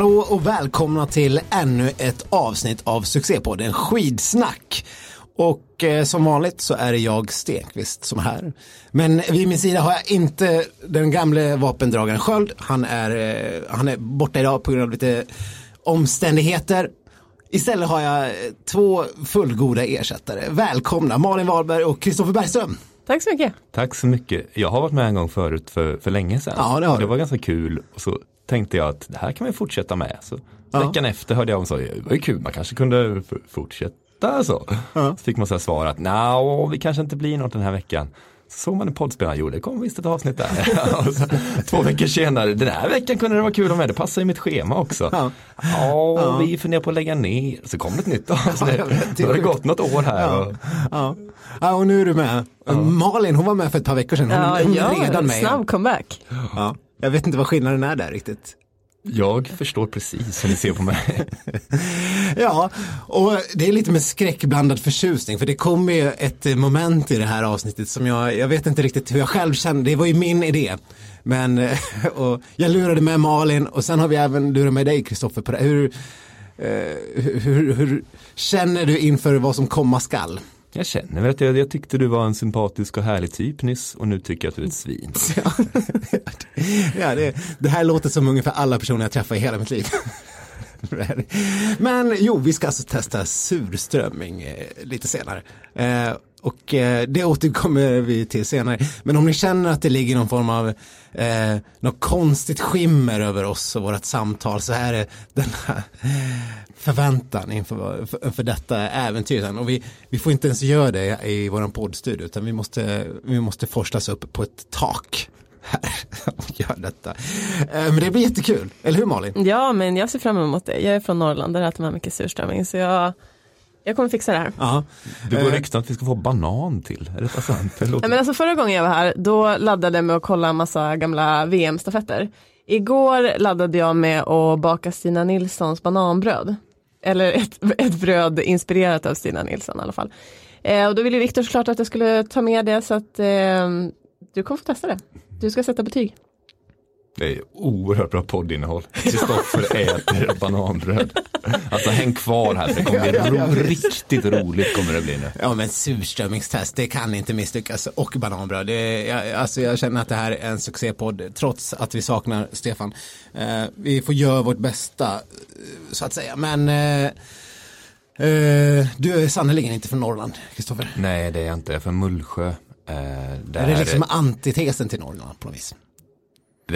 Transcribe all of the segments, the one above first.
Hallå och välkomna till ännu ett avsnitt av succépodden Skidsnack. Och eh, som vanligt så är det jag Stenqvist som är här. Men vid min sida har jag inte den gamle vapendragaren Sköld. Han är, eh, han är borta idag på grund av lite omständigheter. Istället har jag eh, två fullgoda ersättare. Välkomna Malin Wahlberg och Kristoffer Bergström. Tack så mycket. Tack så mycket. Jag har varit med en gång förut för, för länge sedan. Ja, det har det var ganska kul. Och så tänkte jag att det här kan vi fortsätta med. Så Ja. veckan efter hörde jag om så, det var ju kul, man kanske kunde fortsätta så. Ja. Så fick man så här svar att nja, vi kanske inte blir något den här veckan. Så såg man en poddspelare, jo det kom visst ett avsnitt där. så, två veckor senare, den här veckan kunde det vara kul ha med, det passar i mitt schema också. Ja. Ja, vi funderar på att lägga ner, så kom det ett nytt avsnitt. vet, det har det gått något år här. Ja. Och, Ja. ja, och nu är du med. Malin, hon var med för ett par veckor sedan. Hon, Ja, hon är ja, redan med. snabb comeback. Ja. Jag vet inte vad skillnaden är där riktigt. jag förstår precis hur ni ser på mig. Ja, och det är lite med skräckblandad förtjusning för det kommer ju ett moment i det här avsnittet som jag, jag vet inte riktigt hur jag själv kände, det var ju min idé. Men och jag lurade med Malin och sen har vi även lurat med dig Kristoffer på det. Hur, eh, hur, hur, hur känner du inför vad som komma skall? Jag känner väl att jag, jag tyckte du var en sympatisk och härlig typ nyss och nu tycker jag att du är ett svin. Ja, ja det, det här låter som ungefär alla personer jag träffar i hela mitt liv. Men jo, vi ska alltså testa surströmming eh, lite senare. Eh, och eh, det återkommer vi till senare. Men om ni känner att det ligger någon form av eh, något konstigt skimmer över oss och vårt samtal så här är denna förväntan inför, för, för detta äventyr. Och vi, vi får inte ens göra det i vår poddstudio utan vi måste, vi måste forslas upp på ett tak här och göra detta. Eh, Men det blir jättekul, eller hur Malin? Ja, men jag ser fram emot det. Jag är från Norrland, där äter man mycket surströmming. Så jag, jag kommer fixa det här. Ja. Det går Eh, rykten att vi ska få banan till. Är detta sant? Det låter... Nej, men alltså förra gången jag var här, då laddade jag med att kolla en massa gamla VM-stafetter. Igår laddade jag med att baka Stina Nilssons bananbröd. Eller ett, ett bröd inspirerat av Stina Nilsson i alla fall. Eh, och då ville Viktor såklart att jag skulle ta med det så att eh, du kommer få testa det. Du ska sätta betyg. Det är oerhört bra poddinnehåll. Kristoffer äter bananbröd. Alltså häng kvar här det kommer bli ro- riktigt roligt kommer det bli nu. Ja men surströmmingstest, det kan inte misslyckas. Och bananbröd. Det, jag, alltså jag känner att det här är en succépodd trots att vi saknar Stefan. Eh, vi får göra vårt bästa eh, så att säga. Men eh, eh, du är sannerligen inte från Norrland, Kristoffer. Nej det är jag inte, jag är från Mullsjö. Eh, där Är det liksom antitesen till Norrland på något vis?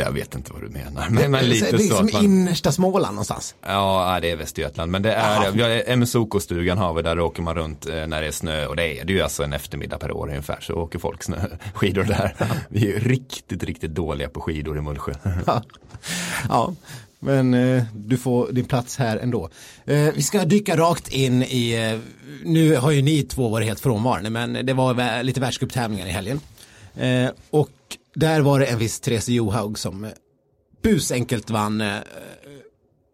Jag vet inte vad du menar. Men, men lite det är så som man... innersta Småland någonstans. Ja, det är Västergötland. Men det är, MSOK-stugan har vi, där åker man runt eh, när det är snö och det är det är ju alltså en eftermiddag per år ungefär så åker folk snö, skidor där. Vi är riktigt, riktigt dåliga på skidor i Mullsjö. Ja, ja men eh, du får din plats här ändå. Eh, vi ska dyka rakt in i, eh, nu har ju ni två varit helt frånvarande, men det var lite världscuptävlingar i helgen. Och där var det en viss Therese Johaug som eh, busenkelt vann eh,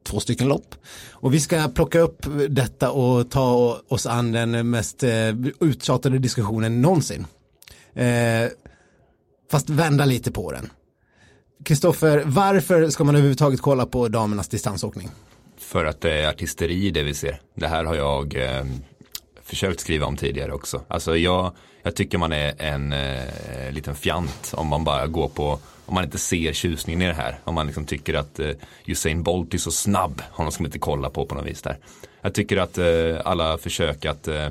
två stycken lopp. Och vi ska plocka upp detta och ta oss an den mest eh, uttjatade diskussionen någonsin. Eh, fast vända lite på den. Kristoffer, varför ska man överhuvudtaget kolla på damernas distansåkning? För att det är artisteri det vi ser. Det här har jag eh, försökt skriva om tidigare också. Alltså jag, jag tycker man är en eh, liten fjant om man bara går på, om man inte ser tjusningen i det här. Om man liksom tycker att eh, Usain Bolt är så snabb, honom ska man inte kolla på på något vis där. Jag tycker att eh, alla försök att eh,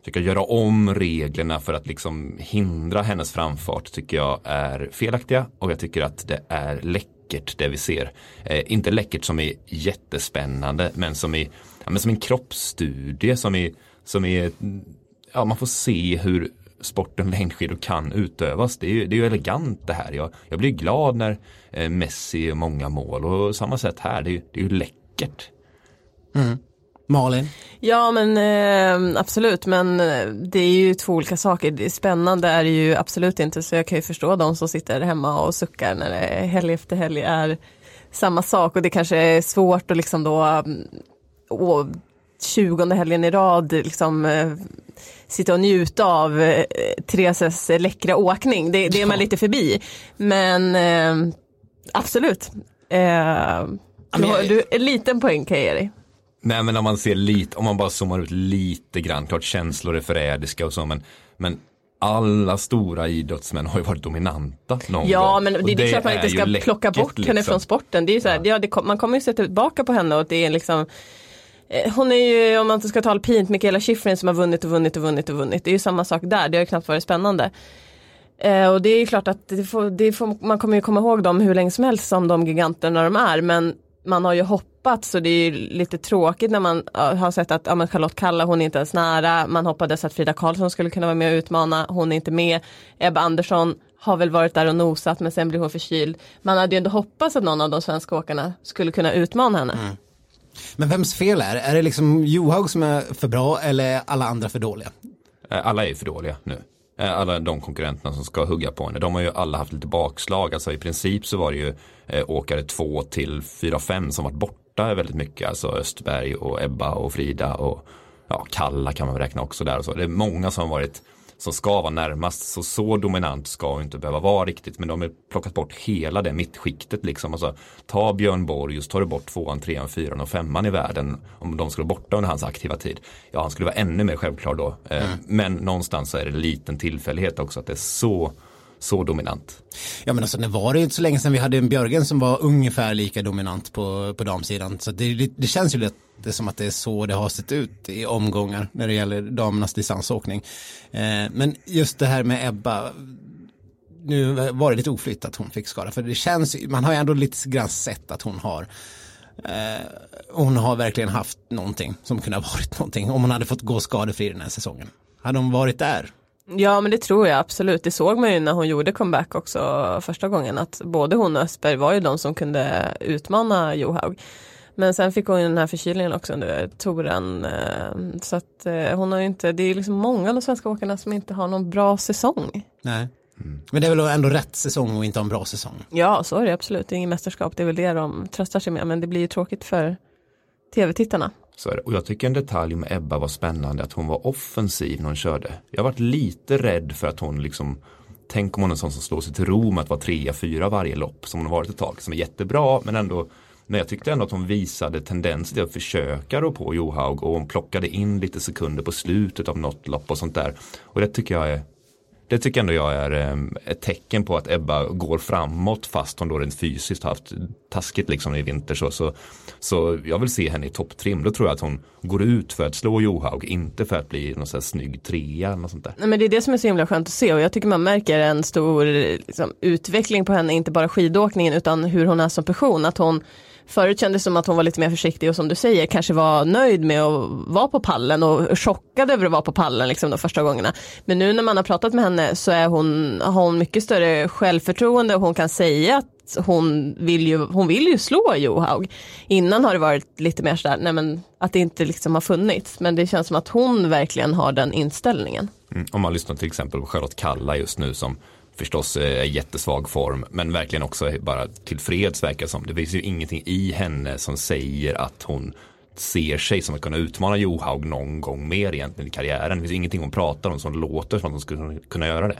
försöka göra om reglerna för att liksom hindra hennes framfart tycker jag är felaktiga och jag tycker att det är läckert det vi ser. Eh, inte läckert som är jättespännande men som är, ja, men som en kroppsstudie som är, som är ja, man får se hur sporten längdskidor kan utövas. Det är ju, det är ju elegant det här. Jag, jag blir glad när eh, Messi gör många mål och samma sätt här. Det är, ju- det är ju läckert. Malin? Ja men eh, absolut men eh, det är ju två olika saker. Det är spännande är det ju absolut inte så jag kan ju förstå de som sitter hemma och suckar när det helg efter helg är samma sak och det kanske är svårt att liksom då mm, och tjugonde helgen i rad liksom eh, sitta och njuta av eh, Thereses läckra åkning. Det, det är man Ja. lite förbi. Men eh, absolut. Eh, Du har, du, en liten poäng kan jag ge dig. Nej men om man ser lite, om man bara zoomar ut lite grann, klart känslor är förrädiska och så men, men alla stora idrottsmän har ju varit dominanta någon Ja gång. men det, det är klart man inte ska läckert, plocka bort henne liksom. från sporten. Det är så här, ja. det, man kommer ju se tillbaka på henne och det är liksom Eh, hon är ju, om man inte ska tala alpint, Mikaela Shiffrin som har vunnit och vunnit och vunnit och vunnit. Det är ju samma sak där, det har ju knappt varit spännande. Eh, och det är ju klart att det får, det får, man kommer ju komma ihåg dem hur länge som helst som de giganterna de är. Men man har ju hoppats och det är ju lite tråkigt när man har sett att ja, men Charlotte Kalla hon är inte ens nära. Man hoppades att Frida Karlsson skulle kunna vara med och utmana. Hon är inte med. Ebba Andersson har väl varit där och nosat men sen blir hon förkyld. Man hade ju ändå hoppats att någon av de svenska åkarna skulle kunna utmana henne. Mm. Men vems fel är det? Är det liksom Johaug som är för bra eller är alla andra för dåliga? Eh, alla är ju för dåliga nu. Eh, alla de konkurrenterna som ska hugga på henne. De har ju alla haft lite bakslag. Alltså i princip så var det ju eh, åkare 2 till 4-5 som varit borta väldigt mycket. Alltså Östberg och Ebba och Frida och ja, Kalla kan man väl räkna också där. Och så. Det är många som har varit som ska vara närmast. Så så dominant ska inte behöva vara riktigt. Men de har plockat bort hela det mittskiktet liksom. Alltså, ta Björn Borg och så tar du bort tvåan, trean, fyran och femman i världen. Om de skulle vara borta under hans aktiva tid. Ja, han skulle vara ännu mer självklar då. Eh, Men någonstans så är det en liten tillfällighet också att det är så, så dominant. Ja men alltså det var det ju inte så länge sedan vi hade en Björgen som var ungefär lika dominant på, på damsidan. Så det, det, det känns ju lite som att det är så det har sett ut i omgångar när det gäller damernas distansåkning. Eh, men just det här med Ebba, nu var det lite oflytt att hon fick skada för det känns, man har ju ändå lite grann sett att hon har eh, hon har verkligen haft någonting som kunde ha varit någonting om hon hade fått gå skadefri den här säsongen. Hade hon varit där Ja men det tror jag absolut. Det såg man ju när hon gjorde comeback också första gången att både hon och Östberg var ju de som kunde utmana Johaug. Men sen fick hon ju den här förkylningen också under touren. eh, Så att eh, hon har ju inte, det är ju liksom många av de svenska åkarna som inte har någon bra säsong. Nej. Men det är väl ändå rätt säsong och inte ha en bra säsong. Ja så är det absolut, det är inget mästerskap, det är väl det de tröstar sig med. Men det blir ju tråkigt för tv-tittarna. Så är det. Och jag tycker en detalj med Ebba var spännande att hon var offensiv när hon körde. Jag har varit lite rädd för att hon liksom Tänk om hon är en sån som slår sig till ro med att vara trea, fyra varje lopp som hon har varit ett tag. Som är jättebra men ändå Men jag tyckte ändå att hon visade tendens till att försöka rå på Johaug och hon plockade in lite sekunder på slutet av något lopp och sånt där. Och det tycker jag är det tycker ändå jag är ehm, ett tecken på att Ebba går framåt fast hon då rent fysiskt har haft taskigt liksom i vinter. Så, så, så jag vill se henne i topptrim. Då tror jag att hon går ut för att slå Johaug, inte för att bli någon sån här snygg trea eller något sånt där. Nej, men det är det som är så himla skönt att se och jag tycker man märker en stor liksom, utveckling på henne, inte bara skidåkningen utan hur hon är som person. Att hon Förut kändes det som att hon var lite mer försiktig och som du säger kanske var nöjd med att vara på pallen och chockad över att vara på pallen liksom de första gångerna. Men nu när man har pratat med henne så är hon, har hon mycket större självförtroende och hon kan säga att hon vill ju, hon vill ju slå Johaug. Innan har det varit lite mer sådär, nej men att det inte liksom har funnits. Men det känns som att hon verkligen har den inställningen. Mm. Om man lyssnar till exempel på Charlotte Kalla just nu som förstås eh, är jättesvag form men verkligen också bara tillfreds verkar som. Det finns ju ingenting i henne som säger att hon ser sig som att kunna utmana Johaug någon gång mer egentligen i karriären. Det finns ingenting hon pratar om som låter som att hon skulle kunna göra det.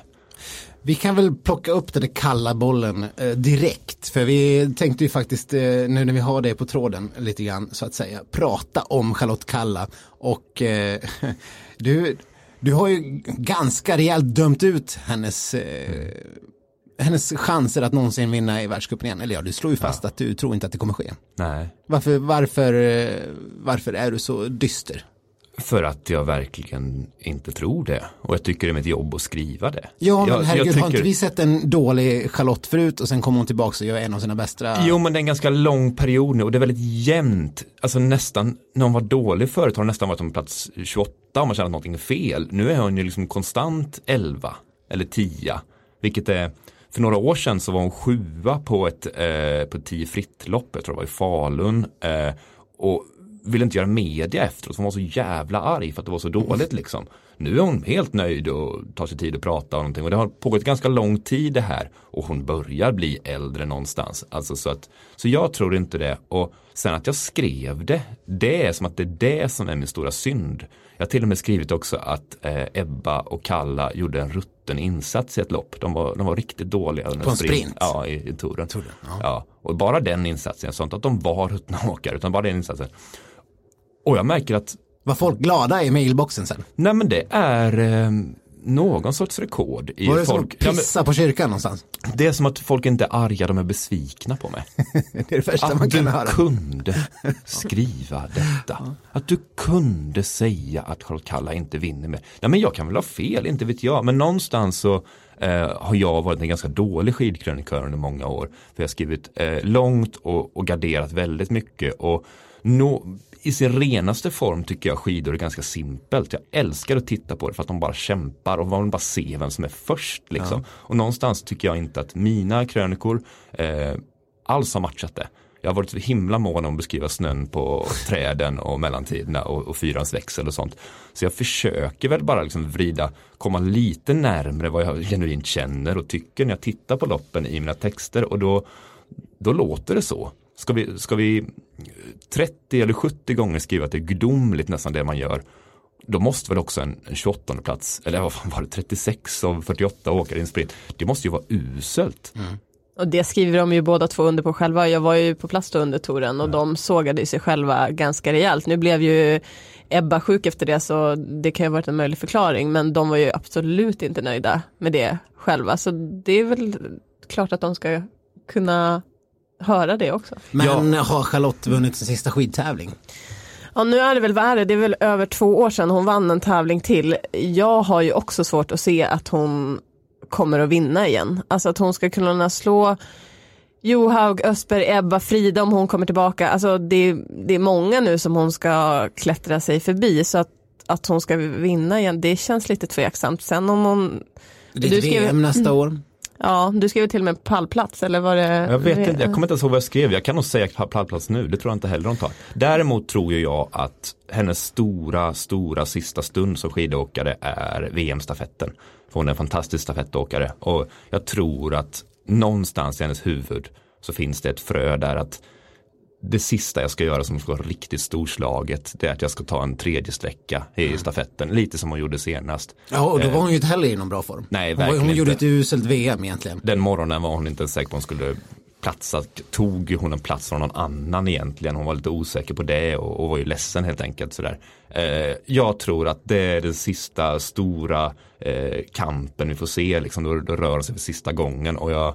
Vi kan väl plocka upp den där kalla bollen eh, direkt. För vi tänkte ju faktiskt, eh, nu när vi har det på tråden lite grann så att säga, prata om Charlotte Kalla. Och eh, du, du har ju ganska rejält dömt ut hennes, eh, hennes chanser att någonsin vinna i världscupen igen. Eller ja, du slår ju fast att du tror inte att det kommer ske. Nej. Varför, varför, eh, varför är du så dyster? För att jag verkligen inte tror det. Och jag tycker det är mitt jobb att skriva det. Ja, men jag, herregud, jag har inte vi sett en dålig Charlotte förut och sen kommer hon tillbaka och gör en av sina bästa? Jo men det är en ganska lång period nu och det är väldigt jämnt. Alltså nästan, när hon var dålig förut har hon nästan varit på plats 28 om man känner att någonting är fel. Nu är hon ju liksom konstant 11 eller 10. Vilket är, för några år sedan så var hon sjua på ett, eh, på ett 10 fritt-lopp, jag tror det var i Falun. Eh, och ville inte göra media efteråt, hon var så jävla arg för att det var så dåligt liksom. Nu är hon helt nöjd och tar sig tid att prata och någonting och det har pågått ganska lång tid det här och hon börjar bli äldre någonstans. Alltså så, att, så jag tror inte det och sen att jag skrev det, det är som att det är det som är min stora synd. Jag har till och med skrivit också att eh, Ebba och Kalla gjorde en rutten insats i ett lopp. De var, de var riktigt dåliga under På en sprint? Ja, i, i touren. Touren, ja. ja. och bara den insatsen, sånt att de var ruttna åkare, utan bara den insatsen. Och jag märker att Var folk glada i mailboxen sen? Nej men det är eh, någon sorts rekord i Var det som folk. att Ja, men pissa på kyrkan någonstans? det är som att folk inte är arga, de är besvikna på mig. Det är det man Att kan du höra. kunde skriva detta. Att du kunde säga att Charlotte Kalla inte vinner med. Nej men jag kan väl ha fel, inte vet jag. Men någonstans så eh, har jag varit en ganska dålig skidkrönikör under många år. För jag har skrivit eh, långt och, och garderat väldigt mycket. Och nå, i sin renaste form tycker jag skidor är ganska simpelt. Jag älskar att titta på det för att de bara kämpar och man bara se vem som är först. Liksom. Och någonstans tycker jag inte att mina krönikor eh, alls har matchat det. Jag har varit så himla mån om att beskriva snön på träden och mellantiderna och, och fyrans växel och sånt. Så jag försöker väl bara liksom vrida, komma lite närmre vad jag genuint känner och tycker när jag tittar på loppen i mina texter och då, då låter det så. Ska vi, ska vi 30 eller 70 gånger skriva att det är gudomligt nästan det man gör då måste väl också en, en 28 plats, eller vad fan var det, 36 av 48 åkare i en sprint. Det måste ju vara uselt. Och det skriver de ju båda två under på själva. Jag var ju på plats då under touren och de sågade sig själva ganska rejält. Nu blev ju Ebba sjuk efter det så det kan ju ha varit en möjlig förklaring men de var ju absolut inte nöjda med det själva. Så det är väl klart att de ska kunna höra det också. Men har Charlotte vunnit sin sista skidtävling? Ja nu är det väl, vad är det, det är väl över två år sedan hon vann en tävling till. Jag har ju också svårt att se att hon kommer att vinna igen. Alltså att hon ska kunna slå Johaug, Ösberg, Ebba, Frida om hon kommer tillbaka. Alltså det, det är många nu som hon ska klättra sig förbi så att, att hon ska vinna igen det känns lite tveksamt. Sen om hon Det är Du ett skrev- VM nästa år. Ja, du skrev till och med pallplats eller var det? Jag vet inte, jag kommer inte ens ihåg vad jag skrev. Jag kan nog säga pallplats nu, det tror jag inte heller de tar. Däremot tror ju jag att hennes stora, stora sista stund som skidåkare är VM-stafetten. För hon är en fantastisk stafettåkare och jag tror att någonstans i hennes huvud så finns det ett frö där att det sista jag ska göra som ska vara riktigt storslaget det är att jag ska ta en tredje sträcka i stafetten, lite som hon gjorde senast. Ja, och då var hon ju inte heller i någon bra form. Nej, hon, verkligen hon gjorde inte. ett uselt VM egentligen. Den morgonen var hon inte ens säker på att hon skulle platsa. Tog hon en plats från någon annan egentligen? Hon var lite osäker på det och, och var ju ledsen helt enkelt. Sådär. Eh, jag tror att det är den sista stora eh, kampen vi får se. Liksom, då, då rör hon sig för sista gången. Och jag,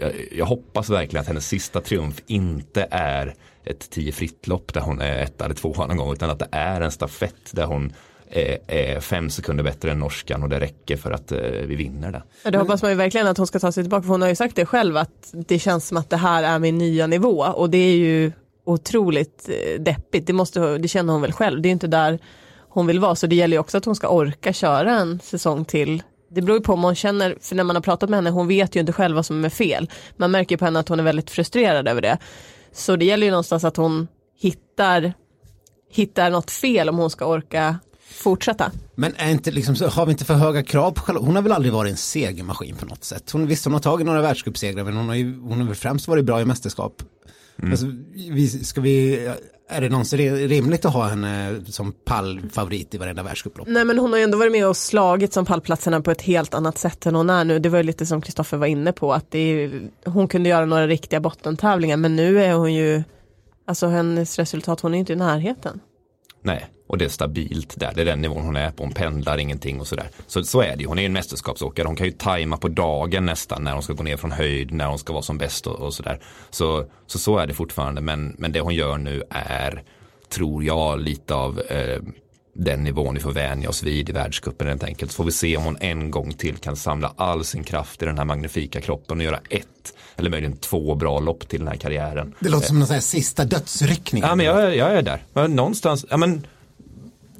jag, jag hoppas verkligen att hennes sista triumf inte är ett tio fritt lopp där hon är ett eller två någon gång. Utan att det är en stafett där hon är, fem sekunder bättre än norskan och det räcker för att eh, vi vinner det. Ja, det hoppas man ju verkligen att hon ska ta sig tillbaka. För hon har ju sagt det själv att det känns som att det här är min nya nivå. Och det är ju otroligt eh, deppigt. Det, måste, det känner hon väl själv. Det är inte där hon vill vara. Så det gäller ju också att hon ska orka köra en säsong till. Det beror ju på om hon känner, för när man har pratat med henne, hon vet ju inte själv vad som är fel. Man märker ju på henne att hon är väldigt frustrerad över det. Så det gäller ju någonstans att hon hittar, hittar något fel om hon ska orka fortsätta. Men är inte liksom, har vi inte för höga krav på Charlotte? Hon har väl aldrig varit en segermaskin på något sätt. Hon, visst, hon har tagit några världscupsegrar men hon har ju hon har väl främst varit bra i mästerskap. Alltså, vi, ska vi, är det någonsin ri- rimligt att ha henne som pallfavorit i varenda världscuplopp? Nej men hon har ju ändå varit med och slagit som pallplatserna på ett helt annat sätt än hon är nu. Det var ju lite som Kristoffer var inne på att det är, hon kunde göra några riktiga bottentävlingar men nu är hon ju, alltså hennes resultat, hon är inte i närheten. Nej, och det är stabilt där. Det är den nivån hon är på. Hon pendlar ingenting och sådär. Så, så är det ju. Hon är ju en mästerskapsåkare. Hon kan ju tajma på dagen nästan när hon ska gå ner från höjd, när hon ska vara som bäst och, och sådär. Så, så så är det fortfarande. Men, men det hon gör nu är, tror jag, lite av eh, den nivån vi får vänja oss vid i världscupen helt enkelt. Så får vi se om hon en gång till kan samla all sin kraft i den här magnifika kroppen och göra ett eller möjligen två bra lopp till den här karriären. Det låter som en sån här sista dödsryckning. Ja men jag, är- jag är där. Någonstans, ja men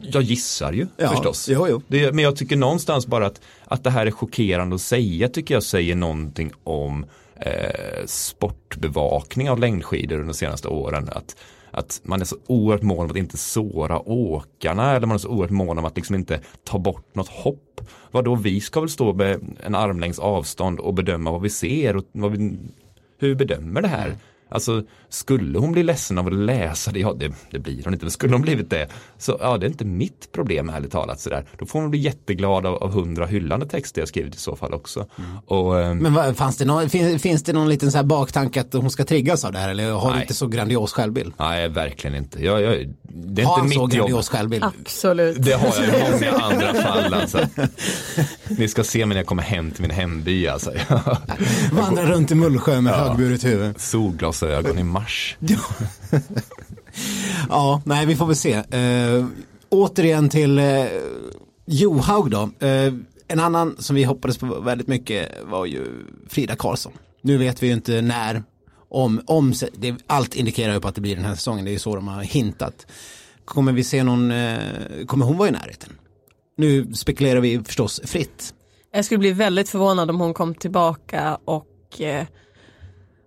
jag gissar ju Ja, förstås. jo, jo. Det, men jag tycker någonstans bara att, att det här är chockerande att säga tycker jag säger någonting om eh, sportbevakning av längdskidor under de senaste åren. Att, att man är så oerhört mån om att inte såra åkarna eller man är så oerhört mån om att liksom inte ta bort något hopp. Vadå, vi ska väl stå med en armlängds avstånd och bedöma vad vi ser och vad vi, hur vi bedömer det här. Alltså skulle hon bli ledsen av att läsa det, ja det, det blir hon inte, men skulle hon blivit det, så ja det är inte mitt problem ärligt talat sådär. Då får hon bli jätteglad av hundra hyllande texter jag skrivit i så fall också. Mm. Och, eh, men vad, fanns det någon, finns, finns det någon liten så här baktanke att hon ska triggas av det här eller har nej. du inte så grandios självbild? Nej, verkligen inte. Jag, jag, det är har inte mitt så grandios självbild? Absolut. Det har jag i många andra fall alltså. Ni ska se mig när jag kommer hem till min hemby alltså. Vandrar runt i Mullsjö med ja. högburet huvud. Solglasögon i mars. ja, nej vi får väl se. Uh, återigen till uh, Johaug då. Uh, en annan som vi hoppades på väldigt mycket var ju Frida Karlsson. Nu vet vi ju inte när, om, om det, allt indikerar ju på att det blir den här säsongen, det är ju så de har hintat. Kommer vi se någon, kommer hon vara i närheten? Nu spekulerar vi förstås fritt. Jag skulle bli väldigt förvånad om hon kom tillbaka och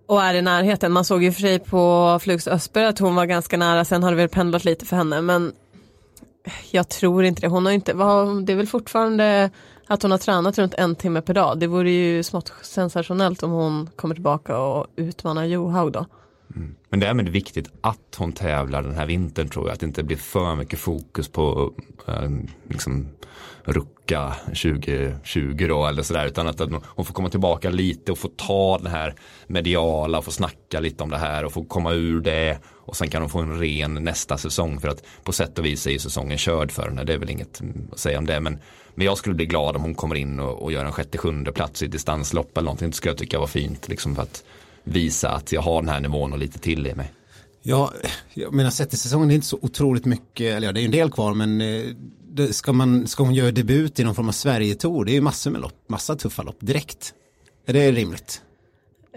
och är i närheten. Man såg ju för sig på Flugs Östberg att hon var ganska nära, sen har det väl pendlat lite för henne men jag tror inte det. Hon har inte, det är väl fortfarande att hon har tränat runt en timme per dag. Det vore ju smått sensationellt om hon kommer tillbaka och utmanar Johaug då. Mm. Men det är med viktigt att hon tävlar den här vintern tror jag. Att det inte blir för mycket fokus på eh, liksom, rucka 2020 då eller sådär utan att hon får komma tillbaka lite och få ta den här mediala och få snacka lite om det här och få komma ur det. Och sen kan hon få en ren nästa säsong för att på sätt och vis är ju säsongen körd för henne. Det är väl inget att säga om det men, men jag skulle bli glad om hon kommer in och, och gör en sjätte sjunde plats i distanslopp eller någonting. Det skulle jag tycka var fint liksom för att visa att jag har den här nivån och lite till i mig. Ja, jag menar sett i säsongen det är inte så otroligt mycket, eller ja det är en del kvar men eh, det, ska, man, ska hon göra debut i någon form av Sverige-tour, det är ju massor med lopp, massa tuffa lopp direkt. Är det rimligt?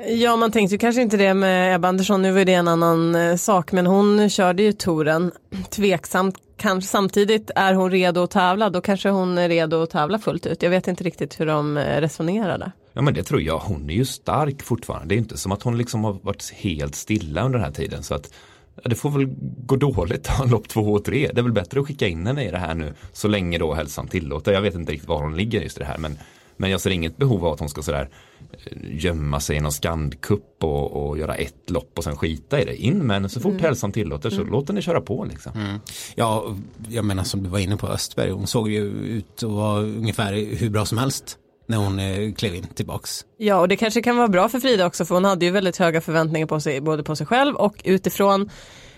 Ja, man tänkte ju kanske inte det med Ebba Andersson, nu var det en annan eh, sak, men hon körde ju touren tveksamt, kanske samtidigt är hon redo att tävla, då kanske hon är redo att tävla fullt ut. Jag vet inte riktigt hur de eh, resonerade. Ja men det tror jag, hon är ju stark fortfarande, det är inte som att hon liksom har varit helt stilla under den här tiden så att det får väl gå dåligt ha lopp två och tre. Det är väl bättre att skicka in henne i det här nu så länge då hälsan tillåter. Jag vet inte riktigt var hon ligger just i det här men, men jag ser inget behov av att hon ska sådär eh, gömma sig i någon skandkupp och, och göra ett lopp och sen skita i det. In med henne så fort mm. hälsan tillåter så mm. låt henne köra på liksom. Mm. Ja, jag menar som du var inne på Östberg, hon såg ju ut att vara ungefär hur bra som helst när hon eh, klev in tillbaks. Ja och det kanske kan vara bra för Frida också för hon hade ju väldigt höga förväntningar på sig både på sig själv och utifrån.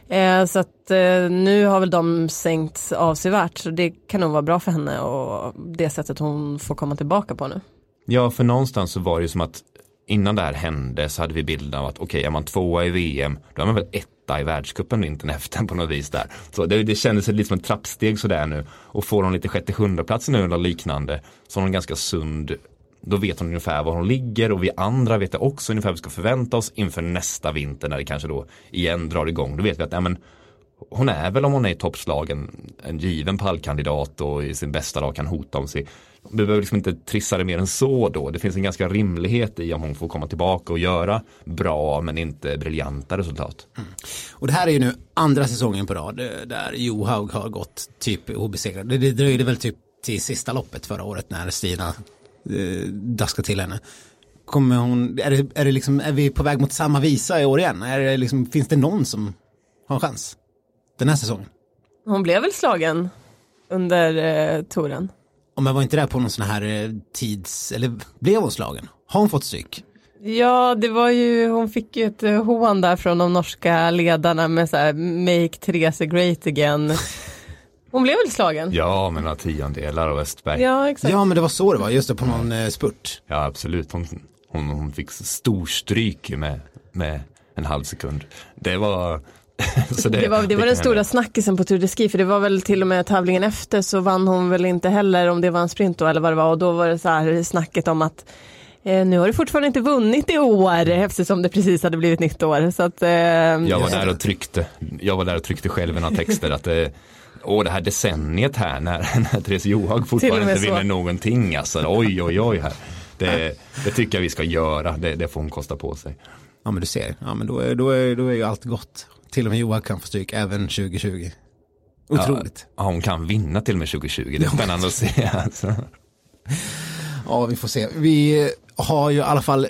Eh, så att eh, nu har väl de sänkts avsevärt så det kan nog vara bra för henne och det sättet hon får komma tillbaka på nu. Ja för någonstans så var det ju som att innan det här hände så hade vi bilden av att okej okay, är man tvåa i VM då är man väl etta i världscupen vintern efter på något vis där. Så det, det kändes lite som ett trappsteg sådär nu och får hon lite sjätte sjunde plats nu eller liknande så har hon ganska sund då vet hon ungefär var hon ligger och vi andra vet också ungefär vad vi ska förvänta oss inför nästa vinter när det kanske då igen drar igång. Då vet vi att ja, men, hon är väl om hon är i toppslagen en given pallkandidat och i sin bästa dag kan hota om sig. Vi behöver liksom inte trissa det mer än så då. Det finns en ganska rimlighet i om hon får komma tillbaka och göra bra men inte briljanta resultat. Mm. Och det här är ju nu andra säsongen på rad eh, där Johaug har gått typ obesegrad. Det, det dröjde väl typ till sista loppet förra året när Stina eh, daskade till henne. Kommer hon, är, det, är, det liksom, är vi på väg mot samma visa i år igen? Är det liksom, finns det någon som har en chans den här säsongen? Hon blev väl slagen under eh, touren? Om jag var inte där på någon sån här eh, tids, eller blev hon slagen? Har hon fått stryk? Ja, det var ju, hon fick ju ett eh, hån där från de norska ledarna med så här, make Therese great again. Hon blev väl slagen? Ja, med några tiondelar av Östberg. Ja, exakt. Ja, men det var så det var, just det, på någon eh, spurt. Ja, absolut. Hon, hon, hon fick storstryk med, med en halv sekund. Det var det, det, var, det var den stora snackisen på Tour de Ski för det var väl till och med tävlingen efter så vann hon väl inte heller om det var en sprint då eller vad det var och då var det så här snacket om att eh, nu har du fortfarande inte vunnit i år eftersom det precis hade blivit nytt år. Så att, eh, jag var där och tryckte, jag var där och tryckte själv i några texter att eh, och det här decenniet här när, när Therese Johaug fortfarande inte vinner någonting alltså. Oj oj oj här. det, det tycker jag vi ska göra, det, det får hon kosta på sig. Ja men du ser, ja men då är, då är, då är ju allt gott. Till och med Johan kan få stryk även 2020. Otroligt. Ja, hon kan vinna till och med 2020, det är spännande att se. Alltså. Ja, vi får se. Vi har ju i alla fall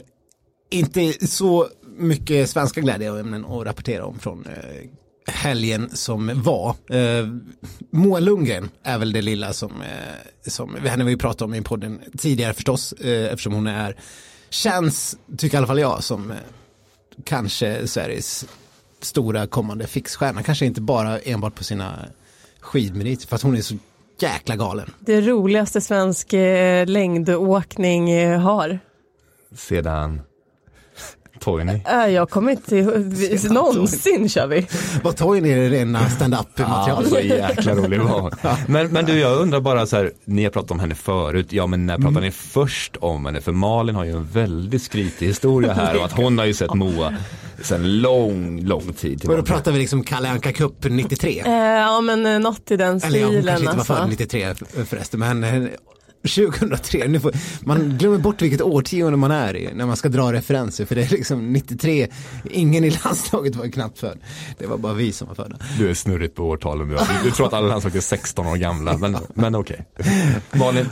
inte så mycket svenska glädjeämnen att rapportera om från eh, helgen som var. Eh, Moa Lundgren är väl det lilla som, eh, som henne vi pratat om i podden tidigare förstås, eh, eftersom hon är, känns, tycker i alla fall jag, som eh, kanske Sveriges stora kommande fixstjärna, kanske inte bara enbart på sina skidmeriter, fast hon är så jäkla galen. Det roligaste svensk eh, längdåkning eh, har. Sedan Toini. Äh, jag kommer inte ihåg, någonsin kör vi. Vad Toini är rena stand-up material. Ja, så jäkla rolig var men, men du, jag undrar bara så här, ni har pratat om henne förut, ja men när pratade mm. ni först om henne? För Malin har ju en väldigt skrytig historia här och att hon har ju sett Moa sen lång, lång tid tillbaka. Då pratar vi liksom Kalle Anka Cup 93? Eh, ja men eh, något i den stilen. Eller ja, hon kanske inte var född alltså. 93 förresten men eh, 2003, nu får, man glömmer bort vilket årtionde man är i när man ska dra referenser för det är liksom 93, ingen i landslaget var knappt född. Det var bara vi som var födda. Du är snurrigt på årtalen nu. Du tror att alla landslaget är 16 år gamla, men, men okej. Okay. Malin,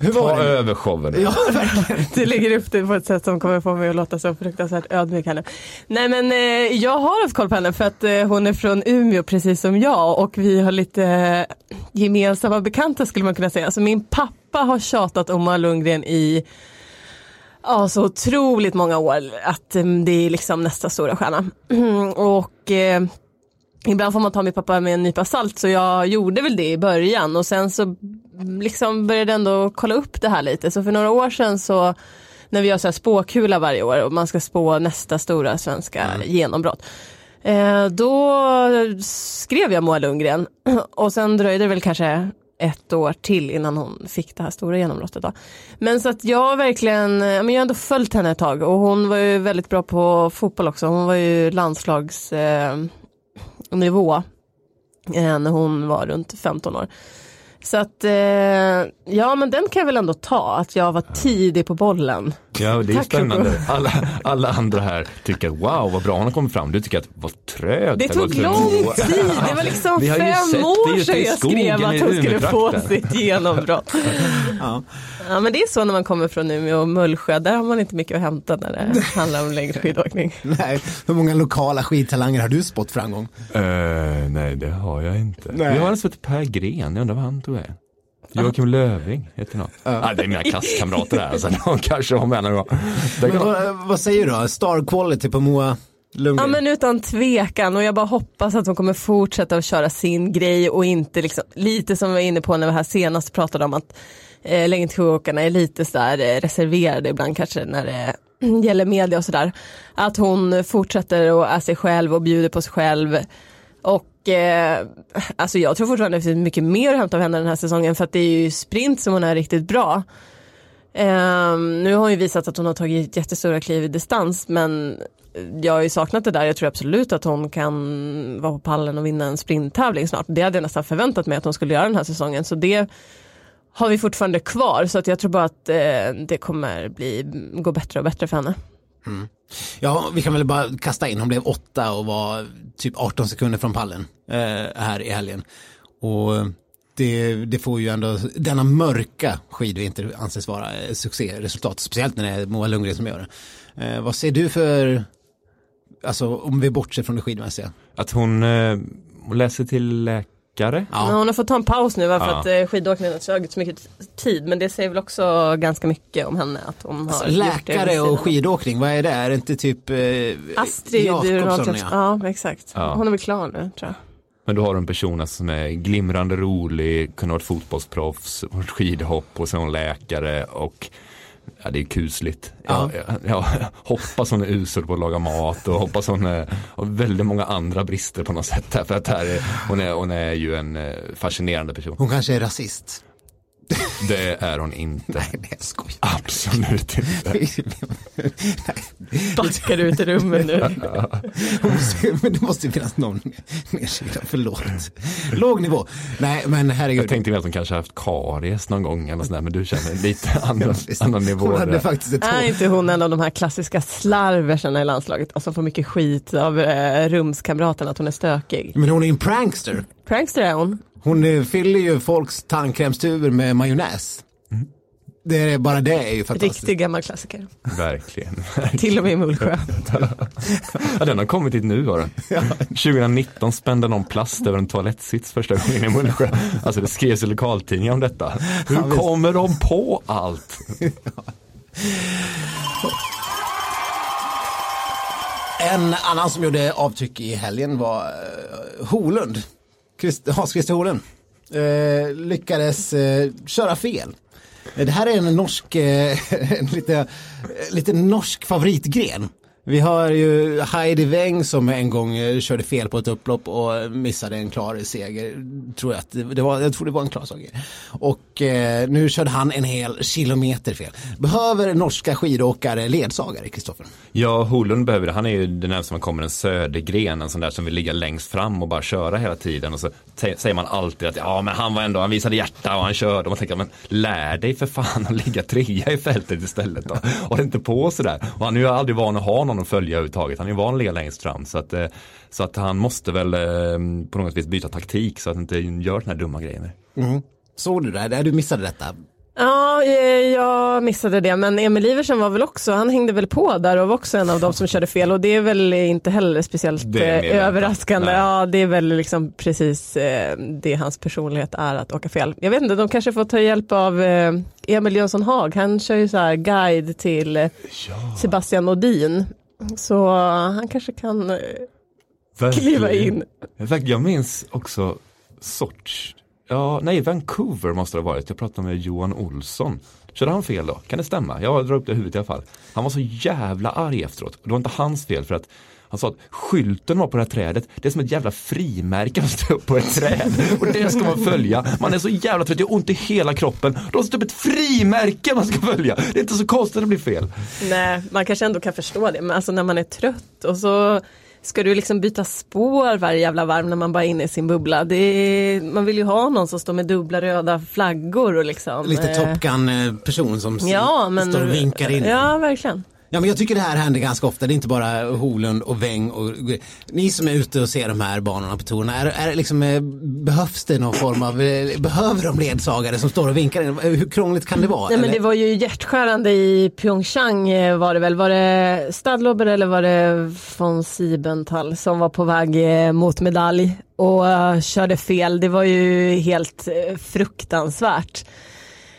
Hur var ta det? över showen. Ja, verkligen. Du lägger upp det på ett sätt som kommer få mig att låta så fruktansvärt ödmjuk henne. Nej men eh, jag har haft koll på henne för att eh, hon är från Umeå precis som jag och vi har lite eh, gemensamma bekanta skulle man kunna säga. Alltså min pappa pappa har tjatat om Moa Lundgren i ja, så otroligt många år att um, det är liksom nästa stora stjärna. och eh, ibland får man ta min pappa med en nypa salt så jag gjorde väl det i början och sen så liksom började ändå kolla upp det här lite. Så för några år sedan så när vi gör så här spåkula varje år och man ska spå nästa stora svenska mm. genombrott. Eh, då skrev jag Moa Lundgren och sen dröjde det väl kanske ett år till innan hon fick det här stora genombrottet. Då. Men så att jag verkligen, men jag har ändå följt henne ett tag och hon var ju väldigt bra på fotboll också. Hon var ju landslagsnivå eh, eh, när hon var runt 15 år. Så att, eh, ja men den kan jag väl ändå ta, att jag var tidig på bollen. Ja, det är Tack spännande. Alla, alla andra här tycker att wow vad bra hon har kommit fram. Du tycker att vad trögt. Det tog lång tid. Det var liksom fem år sedan jag skrev att hon skulle få sitt genombrott. ja. ja men det är så när man kommer från Umeå och Mullsjö. Där har man inte mycket att hämta när det handlar om längdskidåkning. nej, hur många lokala skidtalanger har du spått framgång? Uh, nej, det har jag inte. Nej. Jag har en som heter Per Gren. Jag undrar vad han tog är. Joakim Löving heter någon. Ja. Ah, det är mina klasskamrater där, alltså, de kanske har med någon Men vad, vad säger du då? Star quality på Moa Lundgren. Ja men utan tvekan och jag bara hoppas att hon kommer fortsätta att köra sin grej och inte liksom, lite som vi var inne på när vi här senast pratade om att eh, längdskidåkarna är lite sådär eh, reserverade ibland kanske när det gäller media och sådär. Att hon fortsätter och är sig själv och bjuder på sig själv. Och eh, alltså jag tror fortfarande att det finns mycket mer att hämta av henne den här säsongen för att det är ju sprint som hon är riktigt bra. Eh, nu har hon ju visat att hon har tagit jättestora kliv i distans men jag har ju saknat det där. Jag tror absolut att hon kan vara på pallen och vinna en sprinttävling snart. Det hade jag nästan förväntat mig att hon skulle göra den här säsongen. Så det har vi fortfarande kvar. Så att jag tror bara att eh, det kommer bli, gå bättre och bättre för henne. Mm. Ja, vi kan väl bara kasta in. Hon blev åtta och var typ 18 sekunder från pallen eh, här i helgen. Och eh, det, det, får ju ändå, denna mörka skidvinter anses vara eh, succéresultat. Speciellt när det är Moa Lundgren som gör det. Eh, vad ser du för, alltså om vi bortser från det skidmässiga? Att hon, eh, hon läser till läkare läkare. Ja. Men hon har fått ta en paus nu för ja. att eh, skidåkningen har tagit så mycket tid. Men det säger väl också ganska mycket om henne. Att hon har alltså, läkare och skidåkning, vad är det? Är det inte typ eh, Astrid Jakobsson? Ja. ja, exakt. Ja. Hon är väl klar nu tror jag. Men då har du en person som är glimrande rolig, kunde varit fotbollsproffs, skidhopp och sen läkare och Ja, det är kusligt. Ja. Jag, jag, jag, hoppas hon är usel på att laga mat och hoppas hon är, har väldigt många andra brister på något sätt. För att här är, hon, är, hon är ju en eh, fascinerande person. Hon kanske är rasist. Det är hon inte. Nej, det är skoj. Absolut inte. Backar ut i rummet nu. men det måste ju finnas någon nedsida, förlåt. Låg nivå. Nej, men herregud. Jag tänkte väl att hon kanske haft karies någon gång eller sådär, men du känner lite annan, annan nivå. Hon hade faktiskt ett Är inte hon en av de här klassiska slarverserna i landslaget och som får mycket skit av eh, rumskamraterna att hon är stökig? Men hon är en prankster. Prankster är hon. Hon eh, fyller ju folks tandkrämstuber med majonnäs. Det är bara det är ju fantastiskt. Riktig gammal klassiker. Verkligen. Till och med i Mullsjö. Ja, den har kommit hit nu har den. 2019 spände någon plast över en toalettsits första gången i Mullsjö. Alltså det skrevs i lokaltidningar om detta. Hur Ja, kommer de på allt? En annan som gjorde avtryck i helgen var uh, Holund. Christ, Hans-Christer Holund. Eh, lyckades eh, köra fel. Det här är en norsk, eh, lite, eh, lite norsk favoritgren. Vi har ju Heidi Weng som en gång eh, körde fel på ett upplopp och missade en klar seger. Tror jag, att det, var, jag tror det var en klar seger. Och eh, nu körde han en hel kilometer fel. Behöver norska skidåkare ledsagare, Kristoffer? Ja, Holund behöver det. Han är ju den närmaste man kommer en södergren, en sån där som vill ligga längst fram och bara köra hela tiden. Och så säger man alltid att ja, men han var ändå, han visade hjärta och han körde. Och man tänker, men lär dig för fan att ligga trea i fältet istället då. Håll inte på sådär. Och han är ju aldrig van att ha någon att följa överhuvudtaget. Han är van att ligga längst fram. Så att, eh, så att han måste väl eh, på något vis byta taktik så att han inte gör såna här dumma grejer. Såg du det? Du missade detta. Ja, eh, jag missade det, men Emil Iversen var väl också, han hängde väl på där och var också en av de som körde fel och det är väl inte heller speciellt överraskande. Nej. Ja, det är väl liksom precis det hans personlighet är att åka fel. Jag vet inte, de kanske får ta hjälp av Emil Jönsson Haag, han kör ju så här guide till eh, Sebastian Nordin. Så han kanske kan eh, kliva in. Verkligen. Jag minns också sorts, ja nej Vancouver måste det ha varit. Jag pratade med Johan Olsson. Körde han fel då? Kan det stämma? Jag drar upp det i huvudet i alla fall. Han var så jävla arg efteråt. Det var inte hans fel för att han sa att skylten var på det här trädet, det är som ett jävla frimärke att stå upp på ett träd. Och det ska man följa. Man är så jävla trött, jag har ont i hela kroppen. Då står upp ett frimärke man ska följa. Det är inte så konstigt att det blir fel. Nej, man kanske ändå kan förstå det, men alltså när man är trött och så ska du liksom byta spår varje jävla varv när man bara är inne i sin bubbla. Det är, man vill ju ha någon som står med dubbla röda flaggor och liksom. Lite eh, Top Gun-person som s- Ja, men, står och vinkar in. Ja, verkligen. Ja, men jag tycker det här händer ganska ofta. Det är inte bara Holund och Weng och ni som är ute och ser de här banorna på tourerna. Är, är liksom, eh, behövs det någon form av, eh, behöver de ledsagare som står och vinkar in? Hur krångligt kan det vara? Nej, men det var ju hjärtskärande i Pyeongchang eh, var det väl. Var det Stadlober eller var det von Siebenthal som var på väg mot medalj och körde fel. Det var ju helt fruktansvärt.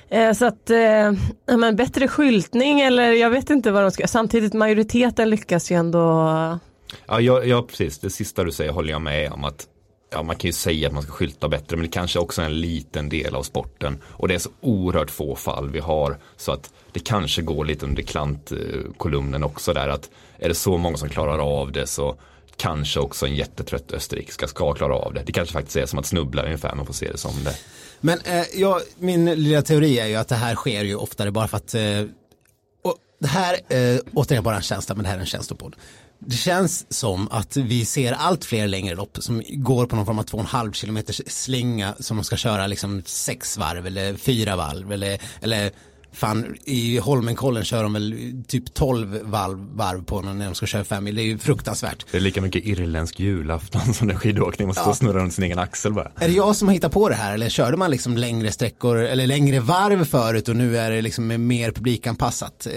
Eh, Så att, eh, men bättre skyltning eller jag vet inte vad de ska Samtidigt majoriteten lyckas ju ändå. Ja, ja, ja, precis. Det sista du säger håller jag med om att Ja, man kan ju säga att man ska skylta bättre men det kanske också är en liten del av sporten. Och det är så oerhört få fall vi har så att det kanske går lite under klantkolumnen också där att är det så många som klarar av det så kanske också en jättetrött österrikiska ska klara av det. Det kanske faktiskt är som att snubbla ungefär, man får se det som det. Men eh, jag, min lilla teori är ju att det här sker ju oftare bara för att eh, och det här, eh, återigen bara en känsla, men det här är en känslopodd. Det känns som att vi ser allt fler längre lopp som går på någon form av 2,5 km slinga som de ska köra liksom sex varv eller fyra varv eller, eller fan i Holmenkollen kör de väl typ 12 varv, varv på när de ska köra fem mil. Det är ju fruktansvärt. Det är lika mycket irländsk julafton som är skidåkning, man står och snurrar runt sin egen axel bara. Är det jag som har hittat på det här eller körde man liksom längre sträckor eller längre varv förut och nu är det liksom mer publikanpassat? Eh,